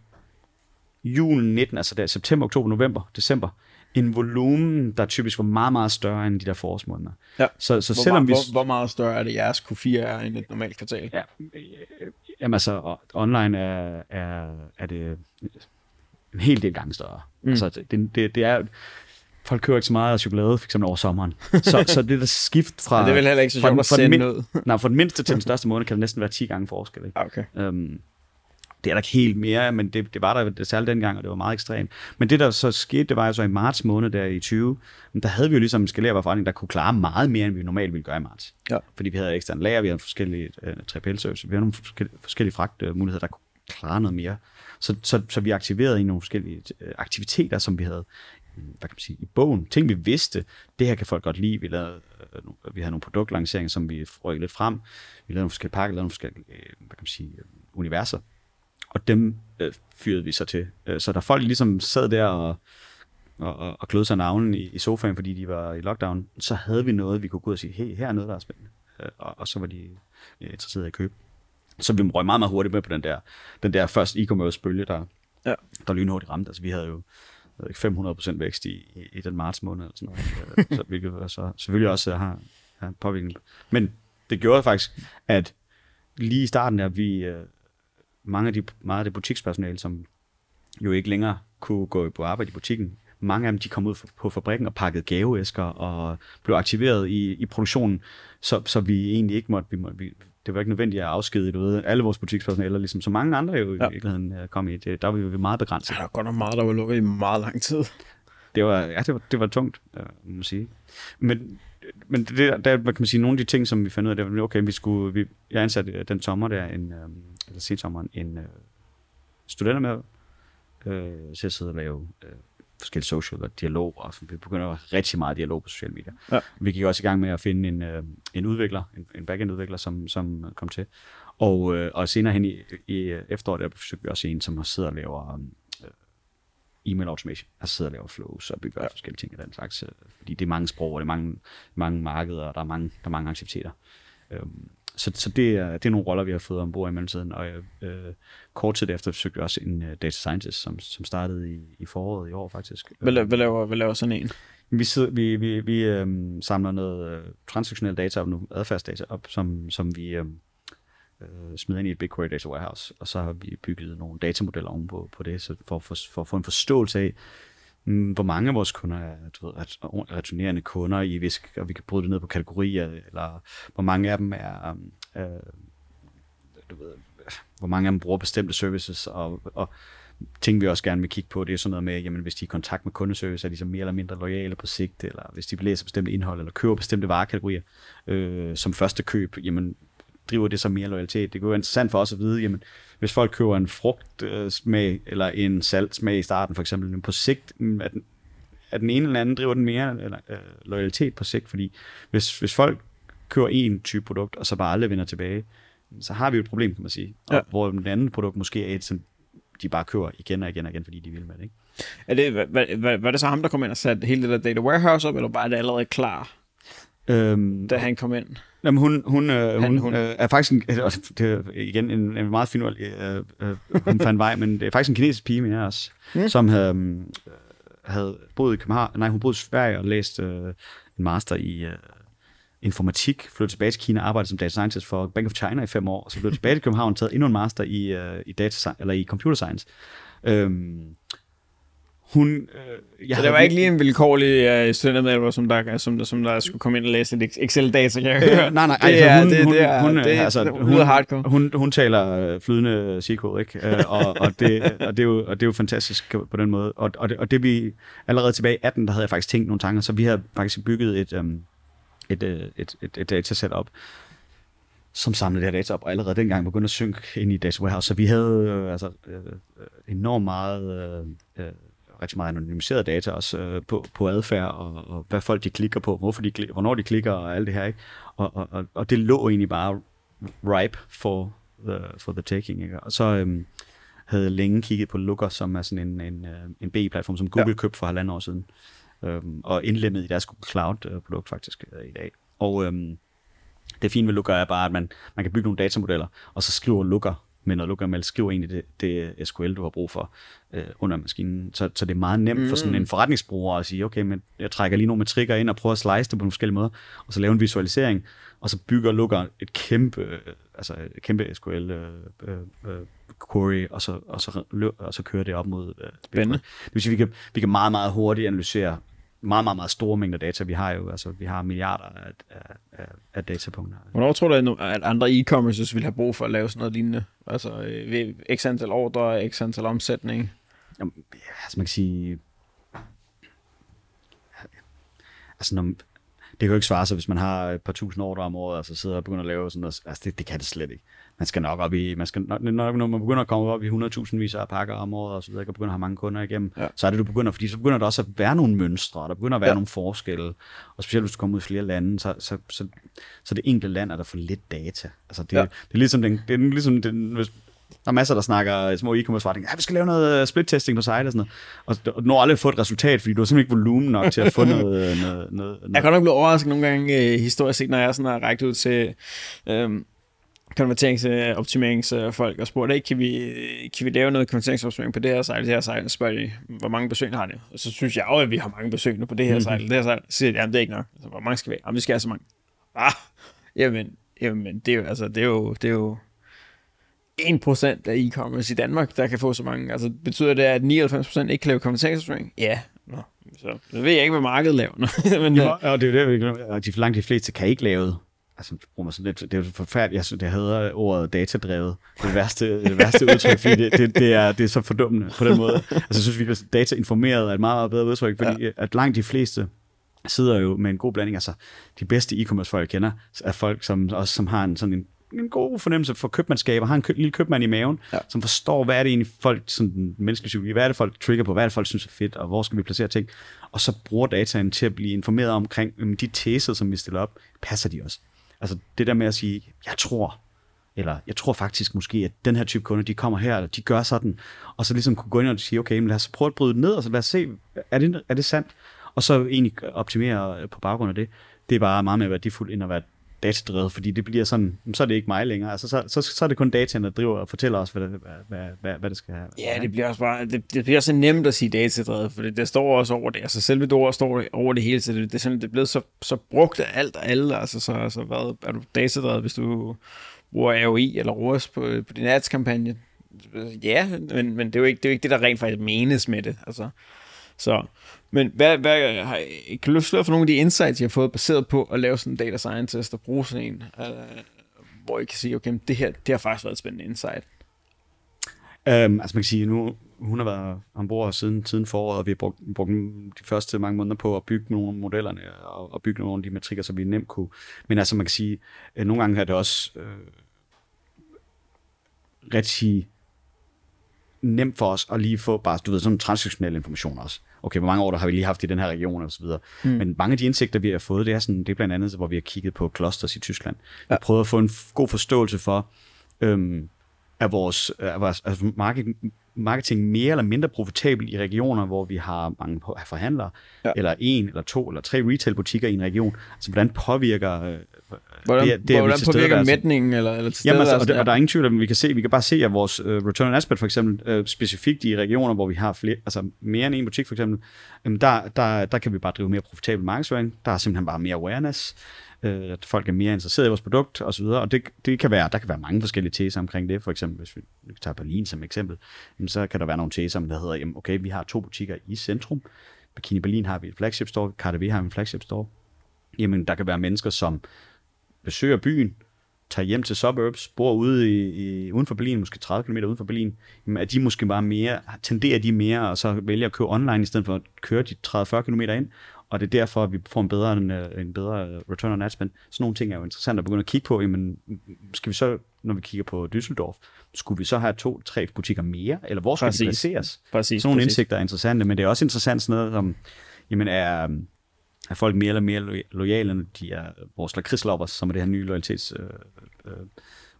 julen 19, altså der, september, oktober, november, december, en volumen, der typisk var meget, meget større end de der forårsmåneder. Ja. Så, så hvor, selvom vi... Hvor, hvor meget større er det jeres Q4 er end et normalt kvartal? Ja, jamen altså, online er, er, er det en hel del gange større. Mm. Altså, det, det, det er folk køber ikke så meget af chokolade, for eksempel over sommeren. Så, så det der skift fra... Ja, det er vel heller ikke så sjovt at sende min, Nej, for den mindste til den største måned kan det næsten være 10 gange forskel. Ikke? Ah, okay. Um, det er der ikke helt mere, men det, det var der det særligt dengang, og det var meget ekstremt. Men det, der så skete, det var jo så i marts måned der i 20, men der havde vi jo ligesom en skalerbar forretning, der kunne klare meget mere, end vi normalt ville gøre i marts. Ja. Fordi vi havde ekstern lager, vi havde forskellige uh, 3PL-service, vi havde nogle forskellige, forskellige fragtmuligheder, der kunne klare noget mere. Så, så, så vi aktiverede i nogle forskellige uh, aktiviteter, som vi havde hvad kan man sige, i bogen. Ting, vi vidste, det her kan folk godt lide. Vi, lavede, uh, vi havde nogle produktlanceringer, som vi rykkede lidt frem. Vi lavede nogle forskellige pakker, lavede nogle forskellige hvad kan man sige, universer og dem øh, fyrede vi så til. Øh, så der folk ligesom sad der og og, og, kløde sig navnen i, i sofaen, fordi de var i lockdown, så havde vi noget, vi kunne gå ud og sige, hey, her er noget, der er spændende. Øh, og, og så var de øh, interesserede i at købe. Så vi røg meget, meget hurtigt med på den der, den der første e-commerce bølge, der, Ja. der lynhurtigt ramte. Altså vi havde jo jeg ved ikke, 500% vækst i, i, i den marts måned, eller sådan noget. Så, hvilket var så selvfølgelig også har, har påvirkning. Men det gjorde faktisk, at lige i starten der, vi, mange af de, meget af det butikspersonale, som jo ikke længere kunne gå på arbejde i butikken, mange af dem de kom ud på fabrikken og pakkede gaveæsker og blev aktiveret i, i produktionen, så, så vi egentlig ikke måtte, vi måtte vi, det var ikke nødvendigt at afskedige du ved, alle vores butikspersonale, eller ligesom så mange andre jo ja. Ja. i virkeligheden øh, kom i, det, der var vi meget begrænset. Ja, der var godt nok meget, der var lukket i meget lang tid. Det var, ja, det var, det var tungt, øh, må man sige. Men, men det, der, hvad kan man sige, nogle af de ting, som vi fandt ud af, det var, okay, vi skulle, vi, jeg ansatte øh, den sommer der, en, øh, eller sensommeren, en øh, studenter med øh, til at sidde og lave øh, forskellige social og dialog, og så vi begynder at have rigtig meget dialog på sociale medier. Ja. Vi gik også i gang med at finde en, øh, en udvikler, en, en backend-udvikler, som, som kom til. Og, øh, og senere hen i, i efteråret, der forsøgte vi også en, som sidder og laver øh, e-mail automation, altså sidder og laver flows og bygger ja. forskellige ting af den slags, øh, fordi det er mange sprog, og det er mange, mange markeder, og der er mange, der er mange aktiviteter. Øhm, så, så det, er, det er nogle roller, vi har fået ombord i mellemtiden, og øh, øh, kort tid efter forsøgte vi også en uh, data scientist, som, som startede i, i foråret i år faktisk. Hvad, hvad, laver, hvad laver sådan en? Vi, sidder, vi, vi, vi øhm, samler noget øh, transaktionel data op nu, adfærdsdata op, som, som vi øhm, øh, smider ind i et BigQuery Data Warehouse, og så har vi bygget nogle datamodeller ovenpå på det, så for, for, for at få en forståelse af, mm, hvor mange af vores kunder er du ved, returnerende kunder i hvis, og vi kan bryde det ned på kategorier, eller hvor mange af dem er, mm, øh, du ved, hvor mange af dem bruger bestemte services, og, og ting vi også gerne vil kigge på, det er sådan noget med, jamen hvis de er i kontakt med kundeservice, er de så mere eller mindre loyale på sigt, eller hvis de læser bestemte indhold, eller køber bestemte varekategorier øh, som første køb, jamen driver det så mere loyalitet. Det kunne være interessant for os at vide, jamen, hvis folk køber en frugtsmag smag, eller en saltsmag i starten for eksempel, på sigt, mm, er den, er den ene eller anden driver den mere eller, øh, loyalitet på sigt, fordi hvis, hvis folk køber en type produkt, og så bare aldrig vender tilbage, så har vi jo et problem, kan man sige. Og Ja. hvor den anden produkt måske er et, som de bare køber igen og igen og igen, fordi de vil med det. Ikke? Er det, hvad, hvad, hvad, var det så ham, der kom ind og satte hele det der data warehouse op, eller bare er det allerede klar, Øhm, da han kom ind? Jamen, hun, hun, øh, hun, Han, hun. hun. Øh, er faktisk en, det er igen en, en meget fin øh, øh, hun fandt vej, men det er faktisk en kinesisk pige med os, mm. som havde, øh, havde boet i København, nej, hun boede i Sverige og læst øh, en master i øh, informatik, flyttede tilbage til Kina, arbejdede som data scientist for Bank of China i fem år, og så blev tilbage til København, taget endnu en master i, øh, i, data, eller i computer science. Øhm, hun, øh, jeg Så det var ikke lige en vilkårlig uh, studentermedhjælper, som der, som, der, som der skulle komme ind og læse lidt Excel-data, kan jeg høre. Øh, nej, nej, det altså, er, hun, det, hun, det er, hun, det, altså, det, hun, hun, hardcore. hun, hun taler øh, flydende SQL, ikke? Øh, og, og, det, og, det er jo, og det er jo fantastisk på den måde. Og, og, det, og det vi allerede tilbage i 18, der havde jeg faktisk tænkt nogle tanker, så vi havde faktisk bygget et, um, et, øh, et, et, et dataset op, som samlede det her data op, og allerede dengang begyndte at synke ind i Data Warehouse. Så vi havde øh, altså, øh, øh, enormt meget, øh, øh, rigtig meget anonymiseret data også øh, på, på adfærd, og, og hvad folk de klikker på, hvorfor de klikker, hvornår de klikker, og alt det her. Ikke? Og, og, og, og det lå egentlig bare ripe for the, for the taking. Ikke? Og så øhm, havde jeg længe kigget på Looker, som er sådan en, en, øh, en BI-platform, som Google ja. købte for halvandet år siden, øhm, og indlemmet i deres Google Cloud-produkt faktisk øh, i dag. Og øhm, det fine ved Looker er bare, at man, man kan bygge nogle datamodeller, og så skriver Looker med noget Looker-mail, skriver egentlig det, det SQL, du har brug for øh, under maskinen. Så, så det er meget nemt mm. for sådan en forretningsbruger at sige, okay, men jeg trækker lige nogle metrikker ind og prøver at slice det på nogle forskellige måder, og så lave en visualisering, og så bygger Looker et kæmpe, øh, altså et kæmpe SQL øh, øh, øh, query, og så, og, så, og så kører det op mod øh, Spændende. Det vil sige, vi kan, vi kan meget, meget hurtigt analysere meget, meget, meget store mængder data. Vi har jo, altså, vi har milliarder af, af, af, af datapunkter. Hvornår tror du, at andre e-commerces vil have brug for at lave sådan noget lignende? Altså, øh, ved x antal ordre, x antal omsætning. Jamen, altså man kan sige... Altså, når, det kan jo ikke svare sig, hvis man har et par tusind ordre om året, og så sidder og begynder at lave sådan noget. Altså, det, det kan det slet ikke. Man skal nok op i, man skal, når, når når man begynder at komme op i 100.000 vis af pakker om året, og så videre, og begynder at have mange kunder igennem, Ja. så er det, du begynder, fordi så begynder der også at være nogle mønstre, og der begynder at være Ja. nogle forskelle, og specielt hvis du kommer ud i flere lande, så, så, så, så det enkelte land er der for lidt data. Altså, det, Ja. det er ligesom, den, det er ligesom den, hvis, Der er masser, der snakker små e-commerce forretninger. Ja, vi skal lave noget split-testing på site og sådan noget. Og du når aldrig få et resultat, fordi du har simpelthen ikke volumen nok til at få noget... noget, noget, noget. Jeg kan nok blive overrasket nogle gange øh, historisk set, når jeg sådan har rækket ud til øh, konverteringsoptimeringsfolk og spurgt, hey, kan, vi, kan vi lave noget konverteringsoptimering på det her site, det her og spørger de, hvor mange besøg har det? Og så synes jeg jo, at vi har mange besøg nu på det her mm-hmm. site, det her site. Så siger de, jamen det er ikke nok. Altså, hvor mange skal vi have? Jamen vi skal have så mange. Ah, jamen, jamen det er jo, altså, det er jo, det er jo 1% af e-commerce i Danmark, der kan få så mange. Altså, betyder det, at 99% ikke kan lave konverteringsoptimering? Ja. Nå, så, så ved jeg ikke, hvad markedet laver. Men, ja, og det er jo det, og de, langt de fleste kan ikke lave altså, bruger man sådan lidt, det er jo forfærdeligt, jeg synes, det hedder ordet datadrevet, det værste, det værste udtryk, fordi det, det, det, er, det er så fordummende på den måde. Altså, jeg synes virkelig, at datainformeret er et meget, meget bedre udtryk, fordi ja. at langt de fleste sidder jo med en god blanding, altså de bedste e-commerce folk, jeg kender, er folk, som også som har en sådan en en god fornemmelse for købmandskab, og har en kø- lille købmand i maven, ja. som forstår, hvad er det egentlig folk, sådan menneskelige psykologi, hvad er det folk trigger på, hvad er det folk synes er fedt, og hvor skal vi placere ting, og så bruger dataen til at blive informeret omkring, om de teser, som vi stiller op, passer de også. Altså det der med at sige, jeg tror, eller jeg tror faktisk måske, at den her type kunder, de kommer her, eller de gør sådan, og så ligesom kunne gå ind og sige, okay, men lad os prøve at bryde det ned, og så lad os se, er det, er det sandt? Og så egentlig optimere på baggrund af det. Det er bare meget mere værdifuldt, end at være datadrevet, fordi det bliver sådan, så er det ikke mig længere. Altså, så, så, så er det kun dataen, der driver og fortæller os, hvad det, hvad, hvad, hvad det skal have. Ja, det bliver også bare, det, det bliver så nemt at sige datadrevet, for det, det står også over det. Altså selve det ord står over det hele, så det, det, er, det er blevet så, så brugt af alt og alle. Altså så, så hvad, er du datadrevet, hvis du bruger AOI eller ROAS på, på din ads-kampagne? Ja, men, men det, er jo ikke, det er jo ikke det, der rent faktisk menes med det. Altså, så, men hvad, hvad, har, kan du for nogle af de insights, jeg har fået baseret på at lave sådan en data scientist og bruge sådan en, øh, hvor I kan sige, okay, det her det har faktisk været et spændende insight? Um, altså man kan sige, nu hun har været ombord siden, siden foråret, og vi har brugt, brugt de første mange måneder på at bygge nogle af modellerne og, og bygge nogle af de matrikker, så vi nemt kunne. Men altså man kan sige, øh, nogle gange er det også øh, rigtig nemt for os at lige få bare, du ved, sådan transaktionelle information også. Okay, hvor mange år der har vi lige haft i den her region og så videre. Mm. Men mange af de indsigter, vi har fået, det er, sådan, det er blandt andet, hvor vi har kigget på clusters i Tyskland. Ja. Vi har prøvet at få en god forståelse for, øhm, er vores, er vores altså marketing, marketing mere eller mindre profitabel i regioner, hvor vi har mange forhandlere, ja. eller en, eller to, eller tre retailbutikker i en region. Altså, hvordan påvirker øh, Hvordan, det, det, hvordan påvirker altså. mætningen eller, eller Jamen, altså, og, det, og der er ingen tvivl, at vi kan se, vi kan bare se, at vores uh, return on asset for eksempel, uh, specifikt i regioner, hvor vi har flere, altså mere end en butik for eksempel, um, der, der, der kan vi bare drive mere profitabel markedsføring. Der er simpelthen bare mere awareness øh, at folk er mere interesserede i vores produkt og så videre, og det, det kan være, der kan være mange forskellige teser omkring det, for eksempel hvis vi tager Berlin som eksempel, så kan der være nogle teser, der hedder, jamen, okay, vi har to butikker i centrum, Bikini Berlin har vi et flagship store, KDV har vi en flagship store, jamen der kan være mennesker, som besøger byen, tager hjem til suburbs, bor ude i, i, uden for Berlin, måske 30 km uden for Berlin, jamen er de måske bare mere, tenderer de mere, og så vælger at købe online, i stedet for at køre de 30-40 km ind, og det er derfor, at vi får en bedre, en, en bedre return on ad spend. Sådan nogle ting er jo interessant at begynde at kigge på. Jamen, skal vi så, når vi kigger på Düsseldorf, skulle vi så have to-tre butikker mere, eller hvor skal præcis. de placeres? Præcis, sådan nogle præcis. indsigter er interessante, men det er også interessant sådan noget som, jamen er, er folk mere eller mere lojale, når de er vores lakridsloppers, som er det her nye loyalitets øh, øh,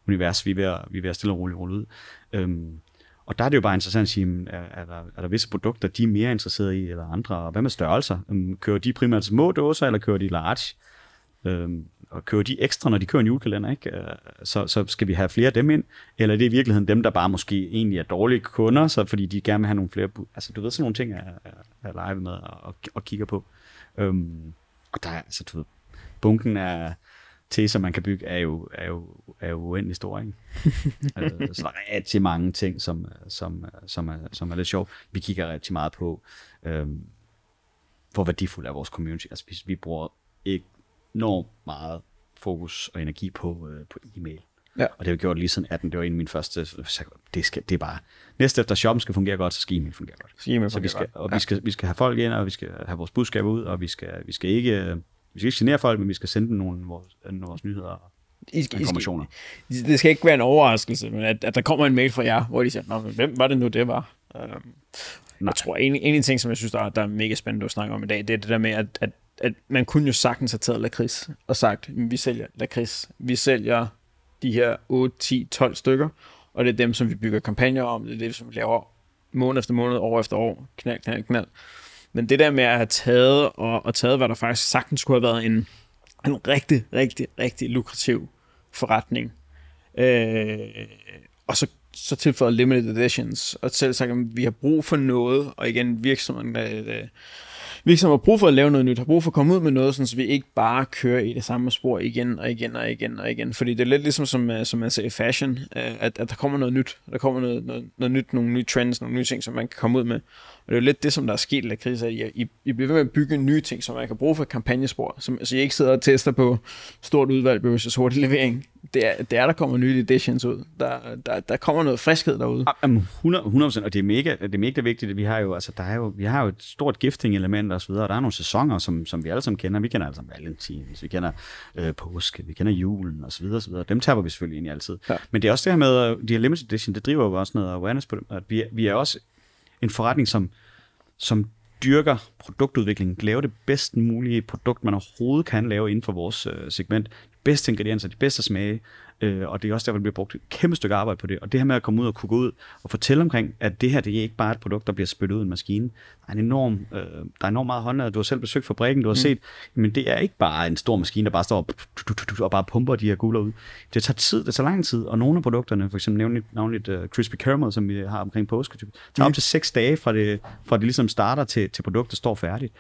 univers, vi er, ved at, vi er ved at stille og roligt rulle ud. Øhm, og der er det jo bare interessant at sige, er, er, der, er der visse produkter, de er mere interesserede i, eller andre, og hvad med størrelser? Øhm, kører de primært små dåser, eller kører de large? Øhm, og kører de ekstra, når de kører en julekalender, ikke? Øh, så, så skal vi have flere af dem ind, eller er det i virkeligheden dem, der bare måske egentlig er dårlige kunder, så fordi de gerne vil have nogle flere, altså du ved, sådan nogle ting er, er, er live med og, og kigger på. Øhm, og der er, altså, du ved, bunken af teser, man kan bygge, er jo, er jo, er jo uendelig stor, ikke? altså, så der er rigtig mange ting, som, som, som, er, som er lidt sjovt. Vi kigger rigtig meget på, øhm, hvor værdifuld er vores community. Altså, vi, vi bruger enormt meget fokus og energi på, øh, på e-mail. Ja. Og det har vi gjort lige siden 18. Det var en af mine første. Det, skal, det er bare... Næste efter shoppen skal fungere godt, så skal e-mail fungere godt. Så, e-mail så vi skal, godt. Og ja. vi, skal, vi skal have folk ind, og vi skal have vores budskab ud, og vi skal, vi skal ikke... Vi skal ikke genere folk, men vi skal sende dem nogle af vores, af vores nyheder I skal, informationer. I skal, det skal ikke være en overraskelse, men at, at der kommer en mail fra jer, hvor de siger, Nå, hvem var det nu, det var? Um, jeg tror, en, en af de ting, som jeg synes, der er, der er mega spændende at snakke om i dag, det er det der med, at, at, at man kunne jo sagtens have taget lakrids og sagt, vi sælger lakrids, vi sælger de her 8, 10, 12 stykker, og det er dem, som vi bygger kampagner om, det er det, som vi laver måned efter måned, år efter år, knald, knald, knald. Men det der med at have taget, og, og taget, hvad der faktisk sagtens skulle have været en, en rigtig, rigtig, rigtig lukrativ forretning, øh, og så, så tilføjet limited editions, og selv sagt, at vi har brug for noget, og igen virksomheden, øh, virksomheden har brug for at lave noget nyt, har brug for at komme ud med noget, så vi ikke bare kører i det samme spor igen og igen og igen og igen. Fordi det er lidt ligesom, som, øh, som man siger i fashion, øh, at, at der kommer noget nyt. Der kommer noget, noget, noget nyt, nogle nye trends, nogle nye ting, som man kan komme ud med. Og det er jo lidt det, som der er sket i krise, at I, I bliver ved med at bygge nye ting, som man kan bruge for kampagnespor. Som, altså, I ikke sidder og tester på stort udvalg versus hurtig levering. Det er, det er, der kommer nye editions ud. Der, der, der kommer noget friskhed derude. 100, 100%, og det er mega, det er mega vigtigt. Vi har jo, altså, der er jo, vi har jo et stort gifting-element og så videre, og der er nogle sæsoner, som, som vi alle sammen kender. Vi kender altså Valentins, vi kender øh, påske, vi kender julen og så videre, og så videre. Dem taber vi selvfølgelig ind i altid. Ja. Men det er også det her med, de her limited edition, det driver jo også noget awareness på dem. At vi, vi er også en forretning, som, som dyrker produktudviklingen, laver det bedst mulige produkt, man overhovedet kan lave inden for vores øh, segment. De bedste ingredienser, de bedste smage, øh, og det er også der, der bliver brugt et kæmpe stykke arbejde på det. Og det her med at komme ud og kunne gå ud og fortælle omkring, at det her, det er ikke bare et produkt, der bliver spyttet ud i en maskine. Der er en enorm, øh, der er enormt meget håndlaget. Du har selv besøgt fabrikken, du har mm. set, men det er ikke bare en stor maskine, der bare står og, og bare pumper de her guler ud. Det tager tid, det tager lang tid, og nogle af produkterne, for eksempel nævnligt, navnligt uh, Crispy Caramel, som vi har omkring påske, tager mm. op til seks dage fra det, fra det ligesom starter til, til produktet står færdigt.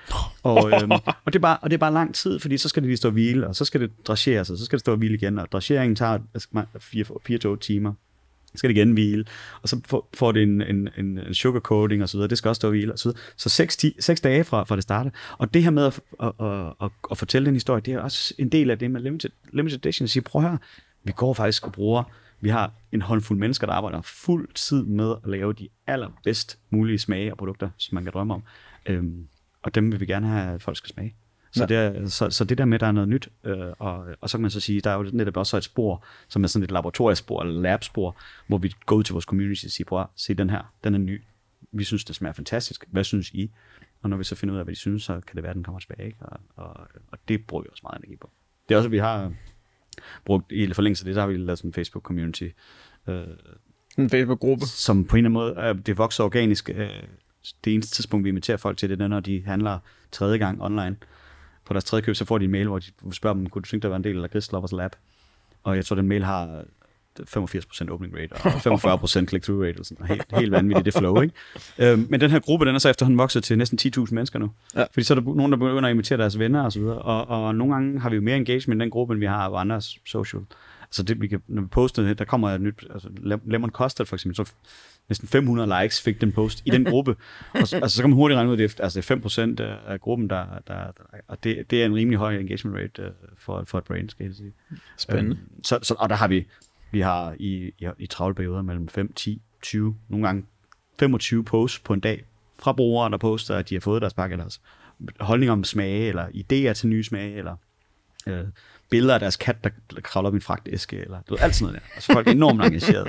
Og, øhm, og, det er bare, og det er bare lang tid, fordi så skal det lige stå og hvile, og så skal det dracheres, og så skal det stå og hvile igen, og dracheringen tager 4-8 timer. Så skal det igen hvile, og så får, får det en, en, en sugar coating og så videre, det skal også stå og hvile og så videre. Så 6, 10, 6 dage fra, fra det starter. Og det her med at, at, at, at, at fortælle den historie, det er også en del af det med limited, limited edition. At sige, prøv her, vi går faktisk og bruger, vi har en håndfuld mennesker, der arbejder fuld tid med at lave de allerbedst mulige smage og produkter, som man kan drømme om. Øhm, og dem vil vi gerne have, at folk skal smage. Så, det er, så, så det der med, at der er noget nyt, øh, og, og så kan man så sige, der er jo netop også et spor, som er sådan et laboratoriespor, eller labspor, hvor vi går ud til vores community og siger, prøv at se den her, den er ny. Vi synes, det smager fantastisk. Hvad synes I? Og når vi så finder ud af, hvad de synes, så kan det være, at den kommer tilbage. Ikke? Og, og, og det bruger vi også meget energi på. Det er også, at vi har brugt, i forlængelse af det, så har vi lavet sådan en Facebook-community. Øh, en Facebook-gruppe? Som på en eller anden måde, øh, det vokser organisk. Øh, det eneste tidspunkt, vi inviterer folk til, det er, når de handler tredje gang online på deres tredje køb, så får de en mail, hvor de spørger dem, kunne du tænke dig at være en del af Chris Lovers Lab? Og jeg tror, den mail har 85% opening rate og 45% click-through rate, og sådan, helt, helt vanvittigt det flow, ikke? Øhm, men den her gruppe, den er så efterhånden vokset til næsten 10.000 mennesker nu. Ja. Fordi så er der nogen, der begynder at invitere deres venner og så videre, og, og nogle gange har vi jo mere engagement i den gruppe, end vi har af andre social. Altså det, vi kan, når vi poster, der kommer et nyt, altså Lemon Custard for eksempel, så næsten 500 likes fik den post i den gruppe. og, så, altså, så kan man hurtigt regne ud, at det er, altså, det er 5% af gruppen, der, der, der og det, det er en rimelig høj engagement rate uh, for, for et brand, skal jeg sige. Spændende. Um, så, så, og der har vi, vi har i, i, i travle perioder mellem 5, 10, 20, nogle gange 25 posts på en dag fra brugere, der poster, at de har fået deres pakke, eller deres holdning om smage, eller idéer til nye smage, eller øh, billeder af deres kat, der kravler op i en fragtæske, eller du ved, alt sådan noget der. Altså folk er enormt engageret.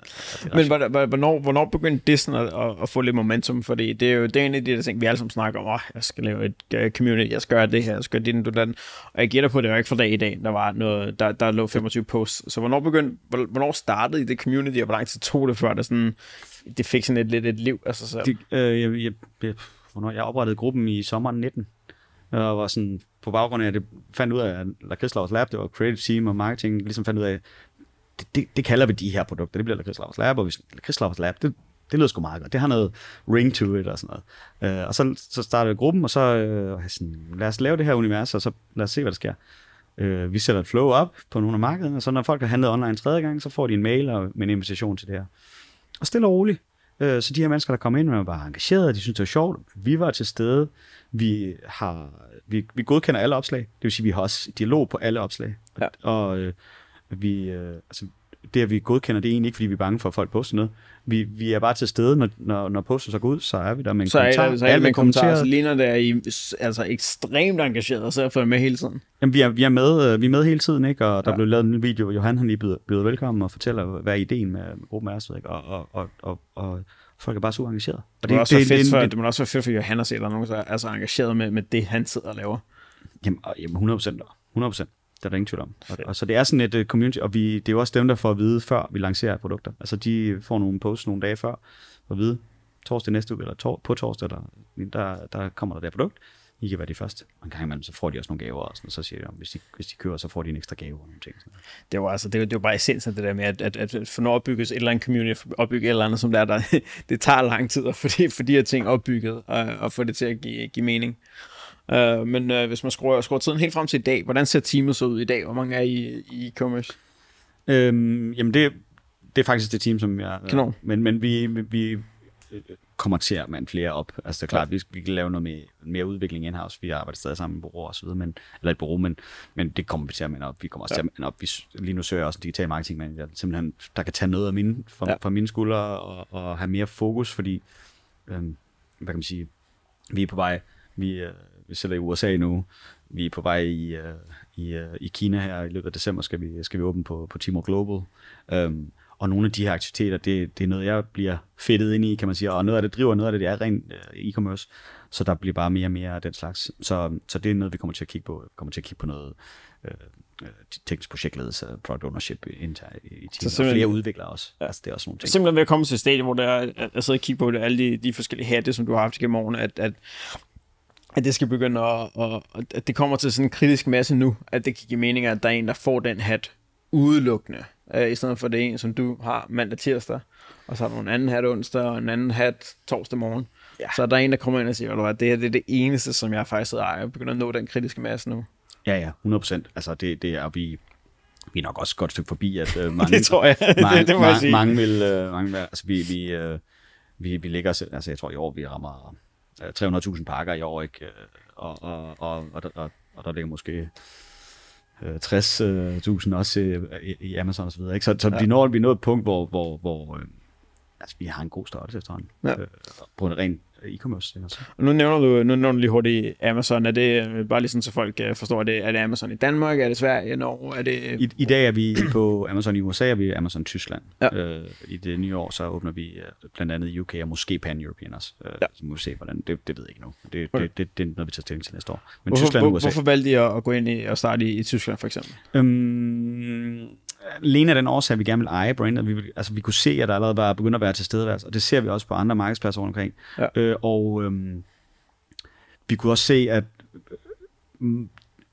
Men hvornår, hvornår begyndte det sådan at, at, at, få lidt momentum? Fordi det er jo det er en af de der ting, vi alle sammen snakker om, oh, jeg skal lave et uh, community, jeg skal gøre det her, jeg skal gøre det, du den. Og jeg gætter på, at det var ikke for dag i dag, der var noget, der, der lå 25 posts. Så hvornår begyndte, hvornår startede I det community, og hvor lang tid tog det før det sådan, det fik sådan et, lidt et liv af sig selv? Det, øh, jeg, jeg, jeg, hvornår jeg oprettede gruppen i sommeren 19, og var sådan, på baggrund af, at det fandt ud af, at Lakridslavs Lab, det var creative team og marketing, ligesom fandt ud af, det, det, det kalder vi de her produkter, det bliver Lakridslavs Lab, og hvis Lakridslavs Lab, det, det lyder sgu meget godt. Det har noget ring to it og sådan noget. Øh, og så, så startede gruppen, og så øh, sådan, lad os lave det her univers, og så lad os se, hvad der sker. Øh, vi sætter et flow op på nogle af markederne, og så når folk har handlet online tredje gang, så får de en mail og, med en invitation til det her. Og stille og roligt. Uh, så de her mennesker, der kommer ind, var bare engagerede, de synes det var sjovt. Vi var til stede. Vi har vi, vi godkender alle opslag. Det vil sige, vi har også dialog på alle opslag. Ja. Og øh, vi, øh, altså, det, at vi godkender, det er egentlig ikke, fordi vi er bange for, at folk poster noget. Vi, vi er bare til stede, når, når, når posten så går ud, så er vi der med en så kommentar. Er, så er det med en kommentar, så ligner det, at I altså, ekstremt engageret, og så er med hele tiden. Jamen, vi er, vi er, med, øh, vi er med hele tiden, ikke? og der ja. blev lavet en video, hvor Johan han lige byder, byder velkommen og fortæller, hvad er ideen med, med gruppen er, ikke? Og, og, og, og, og folk er bare så engageret. Og det, det, også det, fedt for, det, det, må også være fedt for Johan at se, at der er nogen, der er så engageret med, med det, han sidder og laver. Jamen, jamen 100 procent. 100 procent. Det er der ingen tvivl om. Og, og, så det er sådan et uh, community, og vi, det er jo også dem, der får at vide, før vi lancerer produkter. Altså de får nogle posts nogle dage før, for at vide, torsdag næste uge, eller tor- på torsdag, der, der, der kommer der det her produkt. I kan være de første. Og en gang imellem, så får de også nogle gaver, og, sådan, og så siger de, hvis de, hvis de kører, så får de en ekstra gave og nogle ting. Sådan. Det var altså, det var, det var bare essensen det der med, at, at, at for når opbygges et eller andet community, opbygge et eller andet, som der, der det tager lang tid at få de, for de her ting opbygget, og, og få det til at give, give mening. Uh, men uh, hvis man skruer, skruer tiden helt frem til i dag, hvordan ser teamet så ud i dag? Hvor mange er I i e-commerce? Øhm, jamen det, det er faktisk det team, som jeg... Kanon. Men, men vi, vi kommer til at mande flere op. Altså det er klart, ja. vi, vi kan lave noget mere, mere udvikling in-house. Vi arbejder stadig sammen med bureau og så videre, men, eller et bureau, men, men det kommer vi til at mande op. Vi kommer også ja. til at mande op. Vi, lige nu søger jeg også en digital marketing manager, simpelthen, der kan tage noget af mine, fra, ja. fra mine skuldre og, og have mere fokus, fordi, øhm, hvad kan man sige, vi er på vej, vi, øh, vi sætter i USA nu, vi er på vej i, øh, i, øh, i Kina her i løbet af december, skal vi, skal vi åbne på, på Timor Global. Øhm, og nogle af de her aktiviteter, det, det er noget, jeg bliver fedtet ind i, kan man sige, og noget af det driver, noget af det, det er rent uh, e-commerce, så der bliver bare mere og mere af den slags. Så, så det er noget, vi kommer til at kigge på. Vi kommer til at kigge på noget uh, teknisk projektledelse, product ownership internt i teamet, og flere udviklere også. Ja. Altså, det er også nogle ting. Simpelthen ved at komme til et stadie, hvor der er, at sidde og kigge på det, alle de, de forskellige hatte, som du har haft gennem årene, at, at at det skal begynde at, at, at det kommer til sådan en kritisk masse nu, at det kan give mening, at der er en, der får den hat udelukkende øh, i stedet for det en, som du har mandag tirsdag, og så har du en anden hat onsdag, og en anden hat torsdag morgen. Ja. Så er der en, der kommer ind og siger, at det her det er det eneste, som jeg faktisk ejer. Jeg begynder at nå den kritiske masse nu. Ja, ja, 100 procent. Altså, det, det er vi, vi er nok også et godt stykke forbi, at uh, mange, det tror jeg, mange, det, det må jeg sige. mange vil, uh, mange vil, altså vi, vi, uh, vi, vi ligger, altså jeg tror i år, vi rammer 300.000 pakker i år, ikke? Og, og, og, og, og, og der ligger måske 60.000 øh, også i, i Amazon og så videre. Ikke? Så, så ja. vi, når, vi nåede et punkt, hvor, hvor, hvor øh, altså, vi har en god størrelse efterhånden. Ja. Øh, på en ren e-commerce. Altså. Nu nævner du, nu nævner du lige hurtigt Amazon. Er det øh, bare lige sådan, så folk øh, forstår, er det, er det Amazon i Danmark? Er det Sverige? Norge? Er det... I, I dag er vi på Amazon i USA, og vi er Amazon Tyskland. Ja. Øh, I det nye år, så åbner vi øh, blandt andet UK og måske Pan-European også. Øh, ja. Så må vi se, hvordan. Det, det ved jeg ikke nu. Det, okay. det, det, det, er noget, vi tager stilling til næste år. Men hvorfor, Tyskland og USA. Hvorfor valgte I at gå ind i og starte i, i Tyskland, for eksempel? Øhm, alene af den årsag, at vi gerne vil eje brandet. Vi, vil, altså, vi kunne se, at der allerede var begyndt at være til stedeværelse, og det ser vi også på andre markedspladser rundt omkring. Ja. Øh, og øhm, vi kunne også se, at øh,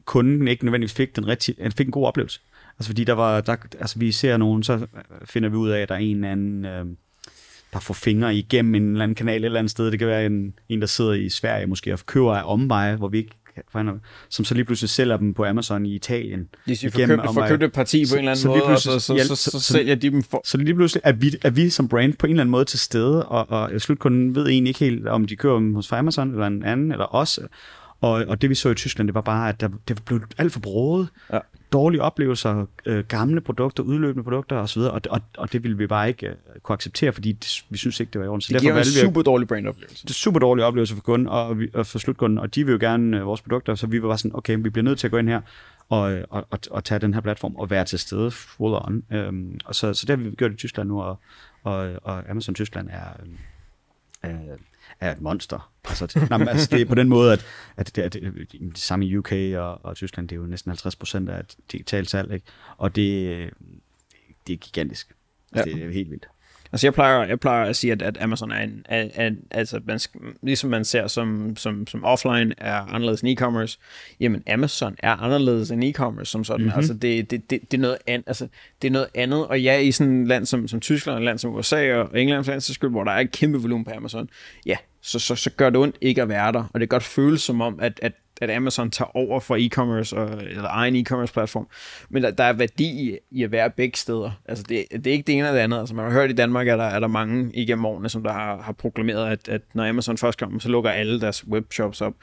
kunden ikke nødvendigvis fik, den rigtige, fik en god oplevelse. Altså fordi der var, der, altså vi ser nogen, så finder vi ud af, at der er en eller anden, øh, der får fingre igennem en eller anden kanal et eller andet sted. Det kan være en, en der sidder i Sverige måske og køber af omveje, hvor vi ikke som så lige pludselig sælger dem på Amazon i Italien. Hvis vi får købt, får købt et parti på en eller anden så, måde, og så, så, ja, så, så, så, sælger de dem for... Så lige pludselig er vi, er vi som brand på en eller anden måde til stede, og, og slutkunden ved egentlig ikke helt, om de køber dem hos Amazon eller en anden, eller os. Og, og det vi så i Tyskland, det var bare, at der, det blev alt for broet. Ja dårlige oplevelser, øh, gamle produkter, udløbende produkter osv., og, og, og det ville vi bare ikke øh, kunne acceptere, fordi det, vi synes ikke, det var i orden. Så det giver en super dårlig brandoplevelse. Det er super dårlig oplevelse for kunden og, og for slutkunden, og de vil jo gerne øh, vores produkter, så vi var bare sådan, okay, vi bliver nødt til at gå ind her og, øh, og, og, og tage den her platform og være til stede full on. Øhm, og så, så det har vi gjort i Tyskland nu, og, og, og Amazon Tyskland er... Øh, er et monster. Altså, det, nej, altså, det er på den måde, at, at det, at det, det samme i UK og, og Tyskland, det er jo næsten 50 procent af digitalt salg, ikke? og det, det er gigantisk. Altså, ja. Det er helt vildt. Altså jeg plejer, jeg plejer at sige, at, at Amazon er en, er, er, altså man, ligesom man ser som, som, som offline er anderledes end e-commerce, jamen Amazon er anderledes end e-commerce som sådan. Mm-hmm. Altså det, det, det, det, er noget an, altså det er noget andet, og ja, i sådan et land som, som Tyskland, et land som USA og England, for så skyld, hvor der er et kæmpe volumen på Amazon, ja, så, så, så gør det ondt ikke at være der, og det kan godt føles som om, at, at at Amazon tager over for e-commerce, og, eller egen e-commerce platform. Men der, der er værdi i, i at være begge steder. Altså det, det er ikke det ene eller det andet. Altså man har hørt i Danmark, at der er der mange igennem årene, som der har, har proklameret, at, at når Amazon først kommer, så lukker alle deres webshops op.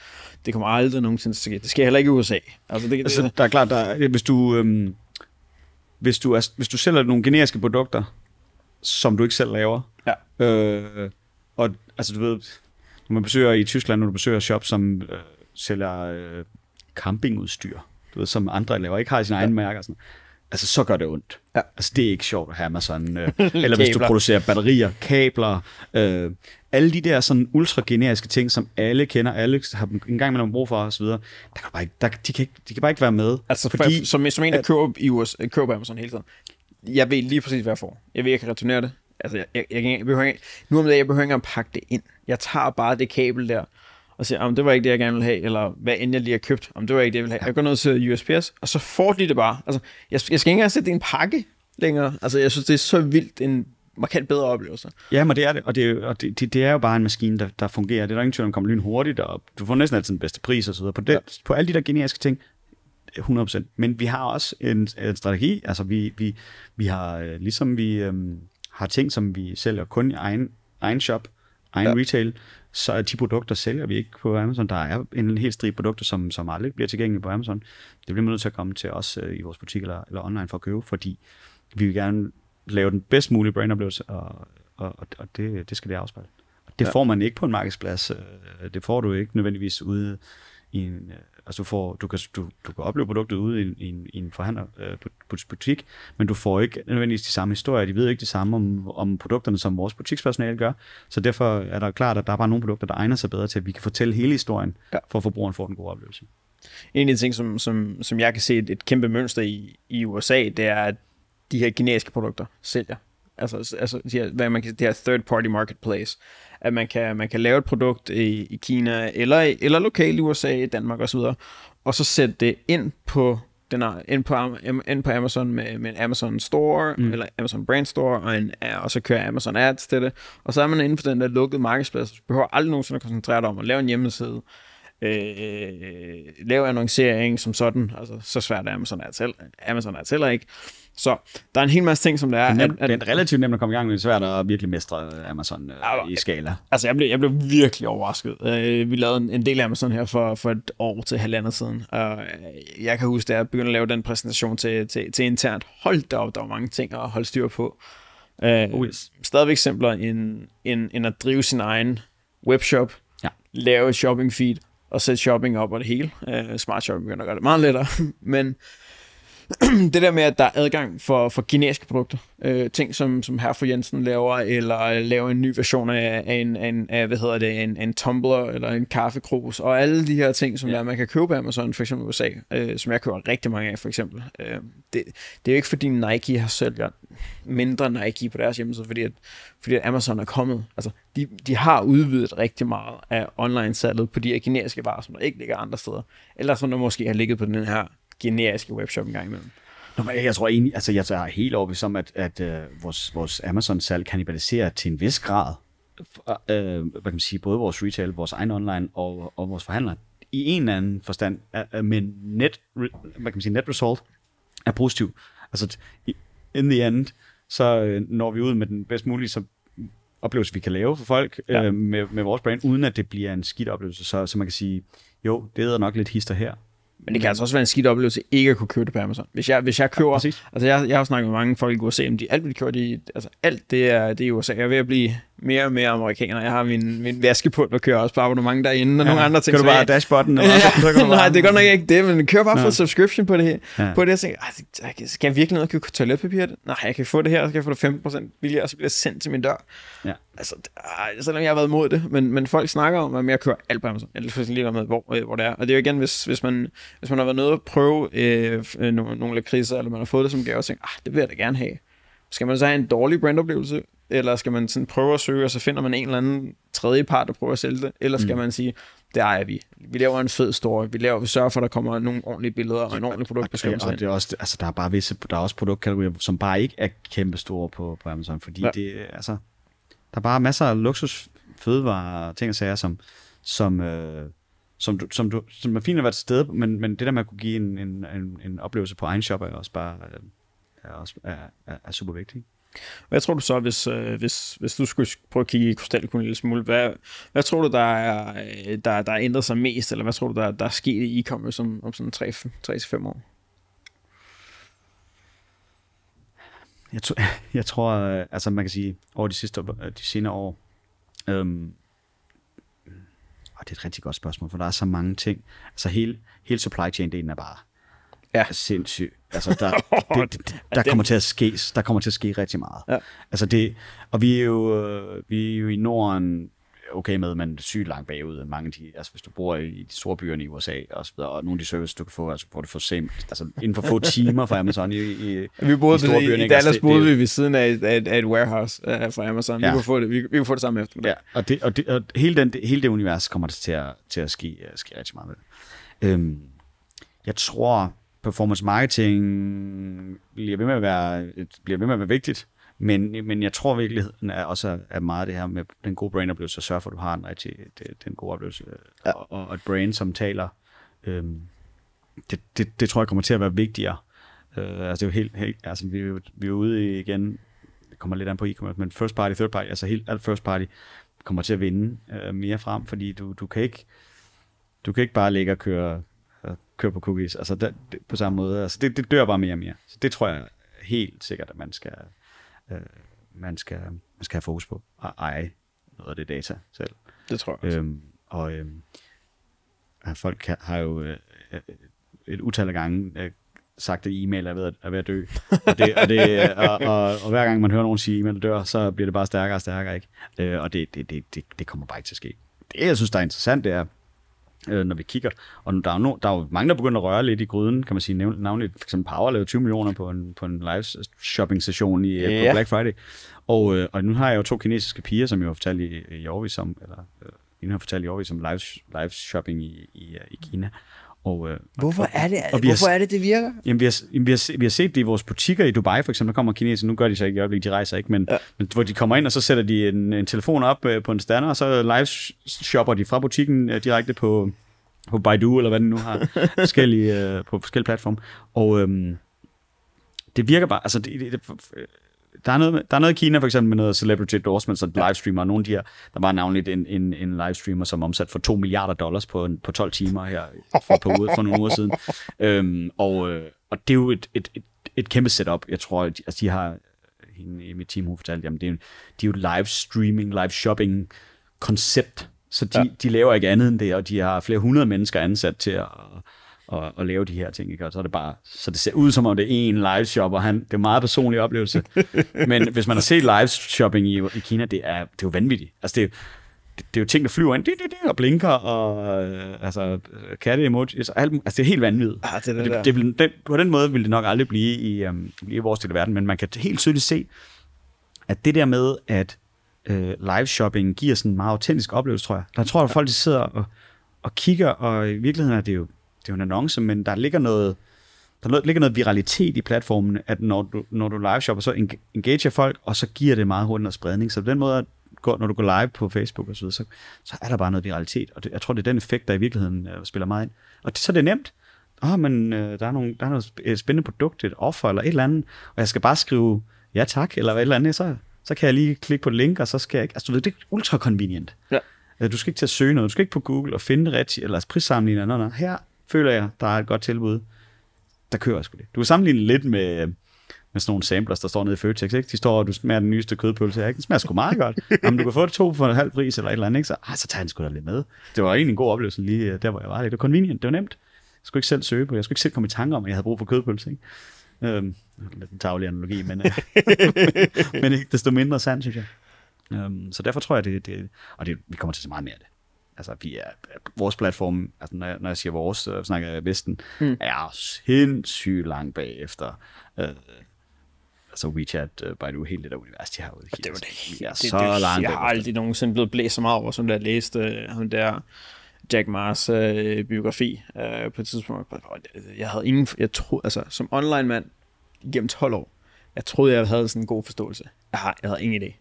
Det kommer aldrig nogensinde til at ske. Det sker heller ikke i USA. Altså, det, altså der er klart, der er, hvis du... Øhm, hvis du, er, hvis du sælger nogle generiske produkter, som du ikke selv laver, ja. øh, og altså du ved, når man besøger i Tyskland, når du besøger shops, som øh, sælger øh, campingudstyr, du ved, som andre laver, ikke har i sine ja. egne mærker. Sådan. altså så gør det ondt. Ja. Altså det er ikke sjovt at have Amazon. Øh, eller hvis du producerer batterier, kabler, øh, alle de der sådan ultra generiske ting, som alle kender, alle har en gang imellem brug for osv., der kan bare ikke, der, de, kan ikke, de kan bare ikke være med. Altså, fordi, fordi, som, som en, der køber, i USA, køber Amazon hele tiden. Jeg ved lige præcis, hvad jeg får. Jeg ved, jeg kan returnere det. Altså, jeg, jeg, jeg, jeg behøver ikke, nu om dagen, jeg behøver ikke engang pakke det ind. Jeg tager bare det kabel der, og siger, om det var ikke det, jeg gerne ville have, eller hvad end jeg lige har købt, om det var ikke det, jeg ville have. Jeg går ned til USPS, og så får de det bare. Altså, jeg, jeg skal ikke engang sætte det i en pakke længere. Altså, jeg synes, det er så vildt en markant bedre oplevelse. Ja, men det er det, og det, og det, det, det er jo bare en maskine, der, der fungerer. Det er der ingen tvivl om, kommer lyn hurtigt, og du får næsten altid den bedste pris og så videre. På, det, ja. på alle de der generiske ting, 100%. Men vi har også en, en strategi, altså vi, vi, vi har, øh, ligesom vi øhm, har ting, som vi sælger kun i egen, egen shop, egen ja. retail, så de produkter sælger vi ikke på Amazon. Der er en helt stribe produkter, som, som aldrig bliver tilgængelige på Amazon. Det bliver man nødt til at komme til os øh, i vores butik eller, eller online for at købe, fordi vi vil gerne lave den bedst mulige brandoplevelse, og, og, og, det, det skal det afspejle. Det Ja. får man ikke på en markedsplads. øh, Det får du ikke nødvendigvis ude i en... Altså du, får, du, kan, du, du kan opleve produktet ude i, en- i, en, i en forhandler øh, bu- butik, men du får ikke nødvendigvis de samme historier. De ved ikke det samme om, om produkterne, som vores butikspersonale gør. Så derfor er der klart, at der er bare nogle produkter, der egner sig bedre til, at vi kan fortælle hele historien, Ja. for at forbrugeren får den gode oplevelse. En af de ting, som, som, som jeg kan se et, et kæmpe mønster i, i USA, det er, at de her generiske produkter sælger. Altså, altså de her, hvad man kan, det her third party marketplace. At man kan, man kan lave et produkt i, i Kina, eller, eller lokalt i USA, Danmark osv., og så sætte det ind på den er ind på, ind på Amazon med, med en Amazon Store, mm. eller Amazon Brand Store, og, en, og så kører Amazon Ads til det. Og så er man inde på den der lukkede markedsplads. Du behøver aldrig nogensinde at koncentrere dig om at lave en hjemmeside, øh, lave annoncering som sådan. Altså, så svært er Amazon Ads, heller, Amazon Ads heller ikke. Så der er en hel masse ting, som det er. Det er, At, at, er relativt nemt at komme i gang med, det er svært at virkelig mestre Amazon Ja, øh, i skala. Altså, jeg blev, jeg blev virkelig overrasket. Øh, vi lavede en, en del af Amazon her for, for et år til halvandet siden, og øh, jeg kan huske, da jeg begyndte at lave den præsentation til, til, til internt, hold da op, der var mange ting at holde styr på. Øh, Oh yes. Stadigvæk simpler end, end, end at drive sin egen webshop, Ja. lave et shopping feed, og sætte shopping op og det hele. Øh, smart shopping begynder at gøre det meget lettere, men det der med, at der er adgang for, for generiske produkter, øh, ting som, som her for Jensen laver, eller laver en ny version af, af, en, af, en, af hvad hedder det, en, en tumbler, eller en kaffekrus, og alle de her ting, som Ja. der, man kan købe på Amazon, for eksempel i USA, øh, som jeg køber rigtig mange af, for eksempel. Øh, det, det er jo ikke, fordi Nike har sælger mindre Nike på deres hjemmeside, fordi at, fordi at Amazon er kommet. Altså, de, de har udvidet rigtig meget af online-salget på de her generiske varer, som der ikke ligger andre steder. Eller som der måske har ligget på den her generiske webshop en gang imellem. Nå, men jeg tror egentlig, altså jeg er helt overbevist om, at, at øh, vores, vores Amazon-salg kannibaliserer til en vis grad, øh, hvad kan man sige, både vores retail, vores egen online og, og vores forhandlere, i en eller anden forstand, er- men net, hvad kan man sige, net result er positiv. Altså, in the end, så øh, når vi ud med den bedst mulige så oplevelse, vi kan lave for folk Ja. øh, med, med vores brand, uden at det bliver en skidt oplevelse. Så, så man kan sige, jo, det er nok lidt hister her. Men det kan altså også være en skidt oplevelse ikke at kunne købe det på Amazon. Hvis jeg, hvis jeg køber... Ja, præcis. altså jeg, jeg har snakket med mange folk i USA, om de, alt de køber, de, altså alt det er, det er i USA. Jeg er ved at blive mere og mere amerikaner. Jeg har min, min vaskepult, der kører også på abonnement derinde, og ja. nogle andre ting. Kan du bare jeg- dashbotten? Eller Ja, så, så kan du nej, det er godt nok ikke det, men kører bare Nå. for subscription på det her. Ja. Ja. På det, jeg tænker, "Ej, det- skal jeg virkelig ned og købe toiletpapir? Nej, jeg kan få det her, og så kan jeg få det 15% billigere, og så bliver det sendt til min dør. Ja. Altså, ej, selvom jeg har været imod det, men, men folk snakker om, at jeg kører alt på Amazon. Jeg er ligeglad med, hvor, øh, hvor det er. Og det er jo igen, hvis, hvis, man, hvis man har været nede og prøve øh, øh, nogle, nogle lakridser, eller man har fået det som gave, og tænker, ah, det vil jeg da gerne have. Skal man så have en dårlig brandoplevelse, eller skal man sådan prøve at søge, og så finder man en eller anden tredje part, der prøver at sælge det? Eller skal mm. man sige, det ejer vi. Vi laver en fed story. Vi, laver, vi sørger for, at der kommer nogle ordentlige billeder og en ordentlig Og, produktbeskrivelse. og ind. det er også, altså, der er bare visse, der er også produktkategorier, som bare ikke er kæmpe store på, på Amazon, fordi ja. Ja. det, altså, der er bare masser af luksus fødevarer og ting og sager, som, som, øh, som, du, som, du, som er fint at være til stede, men, men det der med at kunne give en, en, en, en oplevelse på egen shop er også bare øh, er, også, er, er, er super vigtigt. Hvad tror du så, hvis, øh, hvis, hvis du skulle prøve at kigge i krystalkuglen en lille smule, hvad, hvad tror du, der er, øh, der, der er ændret sig mest, eller hvad tror du, der, der er sket i e-commerce om, om sådan 3-5 år? Jeg, tror, jeg tror, øh, altså man kan sige, over de sidste øh, de senere år, øhm, og det er et rigtig godt spørgsmål, for der er så mange ting. Altså hele, hele supply chain delen er bare, ja. sindssyg. Altså, der, det, det, der, kommer til at ske, der kommer til at ske rigtig meget. Ja. Altså det, og vi er, jo, øh, vi er jo i Norden okay med, men sygt langt bagud. Mange af de, altså hvis du bor i de store byerne i USA og så videre, og nogle af de services, du kan få, altså hvor du får sent, altså inden for få timer fra Amazon i, i, vi boede i store byer. I, i Dallas boede vi ved siden af et, et, et warehouse uh, fra Amazon. Ja. Vi, kunne få det, vi, vi kunne få det samme efter. Ja, og, det, og, det, og hele, den, hele det univers kommer til at, til at ske, uh, ske rigtig meget med det. Øhm, jeg tror, performance marketing bliver ved med at være, bliver ved med at være vigtigt. Men, men jeg tror virkeligheden er også er meget det her med den gode brain-oplevelse, at sørge for, at du har en rigtig det, den gode oplevelse. Ja. Og, og et brain, som taler, øhm, det, det, det tror jeg kommer til at være vigtigere. Øh, altså det er jo helt, helt altså vi vi er ude i igen, det kommer lidt an på e-commerce, men first party, third party, altså helt alt first party kommer til at vinde øh, mere frem, fordi du, du kan ikke du kan ikke bare ligge og køre, køre på cookies, altså det, det, på samme måde, altså det, det dør bare mere og mere. Så det tror jeg helt sikkert, at man skal, øh, man, skal, man skal have fokus på at eje noget af det data selv. Det tror jeg også. Øhm, og øhm, folk kan, har jo øh, et utal af gange øh, sagt, at e-mail er ved at, er ved at dø. Og, det, og, det, og, og, og hver gang man hører nogen sige, at e-mail dør, så bliver det bare stærkere og stærkere. Ikke? Øh, og det, det, det, det, det kommer bare ikke til at ske. Det, jeg synes, der er interessant, det er, øh, når vi kigger. Og der er, no, der er jo mange, der begynder at røre lidt i gryden, kan man sige. Navnligt for eksempel Power lavede 20 millioner på en, på en live shopping session i, ja. på Black Friday. Og, øh, og nu har jeg jo to kinesiske piger, som jeg har fortalt i, i Aarhus om, eller øh, har fortalt i Aarhus om live, live shopping i, i, i Kina. Og, øh, hvorfor er det, og hvorfor har, er det, det virker? Jamen, vi har, vi, har, vi har set det i vores butikker i Dubai, for eksempel. Der kommer kineser, nu gør de så ikke i øjeblikket, de rejser ikke, men, ja. men hvor de kommer ind, og så sætter de en, en telefon op øh, på en stander, og så live shopper de fra butikken øh, direkte på, på Baidu, eller hvad den nu har, forskellige, øh, på forskellige platforme. Og øhm, det virker bare, altså det, det, det, der er, noget, der er noget i Kina for eksempel med noget celebrity endorsements og livestreamer, og nogle af de her, der var navnligt en, en, en livestreamer, som omsat for 2 milliarder dollars på, på 12 timer her for, på uge, for nogle uger siden. Øhm, og, øh, og det er jo et, et, et, et kæmpe setup. Jeg tror, at de, altså de har, hende i mit team, hun fortalte, jamen det er, de er jo live streaming, live shopping koncept, så de, ja. de laver ikke andet end det, og de har flere hundrede mennesker ansat til at, at, at lave de her ting. Ikke? Og så er det bare, så det ser ud som om det er en live shop, og han, det er en meget personlig oplevelse. Men hvis man har set live shopping i, i Kina, det er, det er jo vanvittigt. Altså det er, det, det er jo ting, der flyver ind, det, det, det, og blinker, og øh, altså, katte emojis, alt, altså det er helt vanvittigt. Ah, det, det, det, det, det, på den måde vil det nok aldrig blive i, um, i vores del af verden, men man kan helt tydeligt se, at det der med, at øh, live shopping giver sådan en meget autentisk oplevelse, tror jeg. Der tror jeg, at folk de sidder og, og kigger, og i virkeligheden er det jo, det er jo en annonce, men der ligger noget, der ligger noget viralitet i platformen, at når du, når du live shopper, så engager folk, og så giver det meget hurtigt noget spredning. Så på den måde, når du går live på Facebook og så videre, så, så er der bare noget viralitet. Og det, jeg tror, det er den effekt, der i virkeligheden uh, spiller meget ind. Og det, så er det nemt. Åh, oh, men uh, der, er nogle, der er noget spændende produkt, et offer eller et eller andet, og jeg skal bare skrive ja tak, eller hvad et eller andet, så, så kan jeg lige klikke på et link, og så skal jeg ikke... Altså, du ved, det er ultra convenient. Ja. Øh, du skal ikke til at søge noget, du skal ikke på Google og finde det rigtigt, eller prissammenligne noget. Her føler jeg, der er et godt tilbud. Der kører jeg sgu det. Du kan sammenligne lidt med, med sådan nogle samplers, der står nede i Føtex, ikke? De står, og du smager den nyeste kødpølse her, ikke? Den smager sgu meget godt. Om du kan få det to for en halv pris eller et eller andet, ikke? Så, ah, så tager den sgu da lidt med. Det var egentlig en god oplevelse lige øh, der, hvor jeg var. Det var convenient, det var nemt. Jeg skulle ikke selv søge på Jeg skulle ikke selv komme i tanke om, at jeg havde brug for kødpølse, ikke? Øhm, lidt en tavlig analogi, men, øh, men ikke desto mindre sandt, synes jeg. Øhm, så derfor tror jeg, det, det og det, vi kommer til at se meget mere af det. Altså, vi er, vores platform, altså når jeg, når jeg siger vores, så snakker jeg Vesten, mm. er sindssygt langt bagefter. Øh, altså WeChat, uh, Baidu, hele det der univers, de har jo det, det, det, er det, så det, langt Jeg har aldrig nogensinde blevet blæst så meget over, som der læste uh, ham der Jack Mars øh, biografi øh, på et tidspunkt. Jeg havde ingen, jeg troede, altså som online mand gennem 12 år, jeg troede, jeg havde sådan en god forståelse. Jeg, har, jeg havde ingen idé.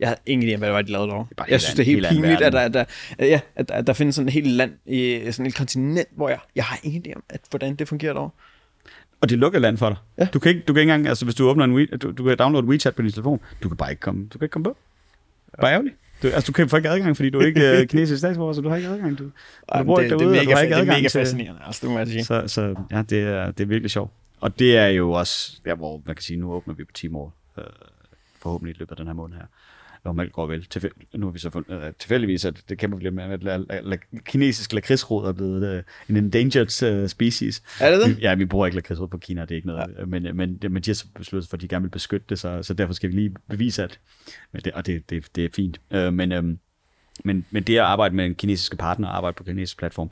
Jeg havde ingen idé om, hvad det var, de lavede derovre. Jeg synes, det er helt pinligt, at der, at, der, ja, at, at der findes sådan et helt land, i sådan et kontinent, hvor jeg, jeg har ingen idé om, at, hvordan det fungerer derovre. Og det lukker land for dig. Ja. Du kan ikke, du kan ikke engang, altså hvis du åbner en, du, du kan downloade WeChat på din telefon, du kan bare ikke komme, du kan ikke komme på. Bare ærgerligt. Du, altså, du kan få ikke adgang, fordi du er ikke uh, kinesisk statsborger, så du har ikke adgang. Du, du bor det, derude, det, er mega, ikke det er mega fascinerende, altså, det må jeg sige. Så, så ja, det er, det er virkelig sjovt. Og det er jo også der, hvor man kan sige, nu åbner vi på 10 år, øh, forhåbentlig i løbet af den her måned her. Når alt går vel. Tilfæld, nu har vi så fundet uh, tilfældigvis, at det kæmper vi lidt med, at la, la, la, kinesisk lakridsrod er blevet uh, en endangered uh, species. Er det det? Vi, ja, vi bruger ikke lakridsrod på Kina, det er ikke noget, ja. men, men, men de har så besluttet for, at de gerne vil beskytte det, så, så derfor skal vi lige bevise, at men det, og det, det, det er fint. Uh, men, um, men, men det at arbejde med en kinesiske partner og arbejde på en kinesisk platform,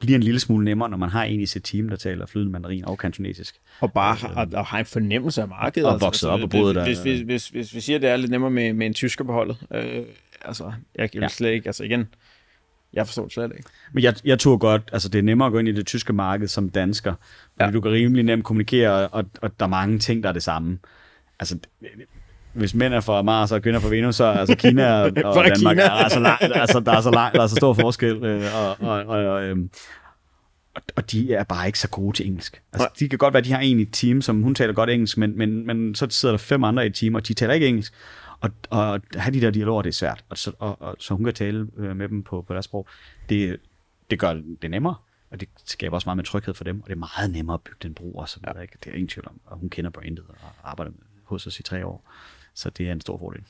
bliver en lille smule nemmere, når man har en i sit team, der taler flydende mandarin og kantonesisk. Og bare har, og har en fornemmelse af markedet. Og altså, vokset op på både der. Hvis, hvis, hvis, hvis vi siger, at det er lidt nemmere med, med en tysker på holdet, øh, altså, jeg kan ja. slet ikke, altså igen, jeg forstår det slet ikke. Men jeg, jeg tror godt, altså det er nemmere at gå ind i det tyske marked som dansker, fordi ja. du kan rimelig nemt kommunikere, og, og der er mange ting, der er det samme. Altså, hvis mænd er fra Mars og kvinder fra Venus, så er altså Kina og, og Danmark Kina. er altså langt, altså, der er så langt, der er så stor forskel, øh, og, og, og, og, øhm, og de er bare ikke så gode til engelsk. Altså, de kan godt være, at de har en i et team, som hun taler godt engelsk, men, men, men så sidder der fem andre i et team, og de taler ikke engelsk. Og, og at have de der dialoger, det er svært. Og så, og, og, så hun kan tale øh, med dem på, på deres sprog. Det, det gør det nemmere, og det skaber også meget med tryghed for dem, og det er meget nemmere at bygge den bro og så videre. Ikke? Det er ingen tvivl om, og hun kender brandet og arbejder hos os i tre år. Så det er en stor fordel.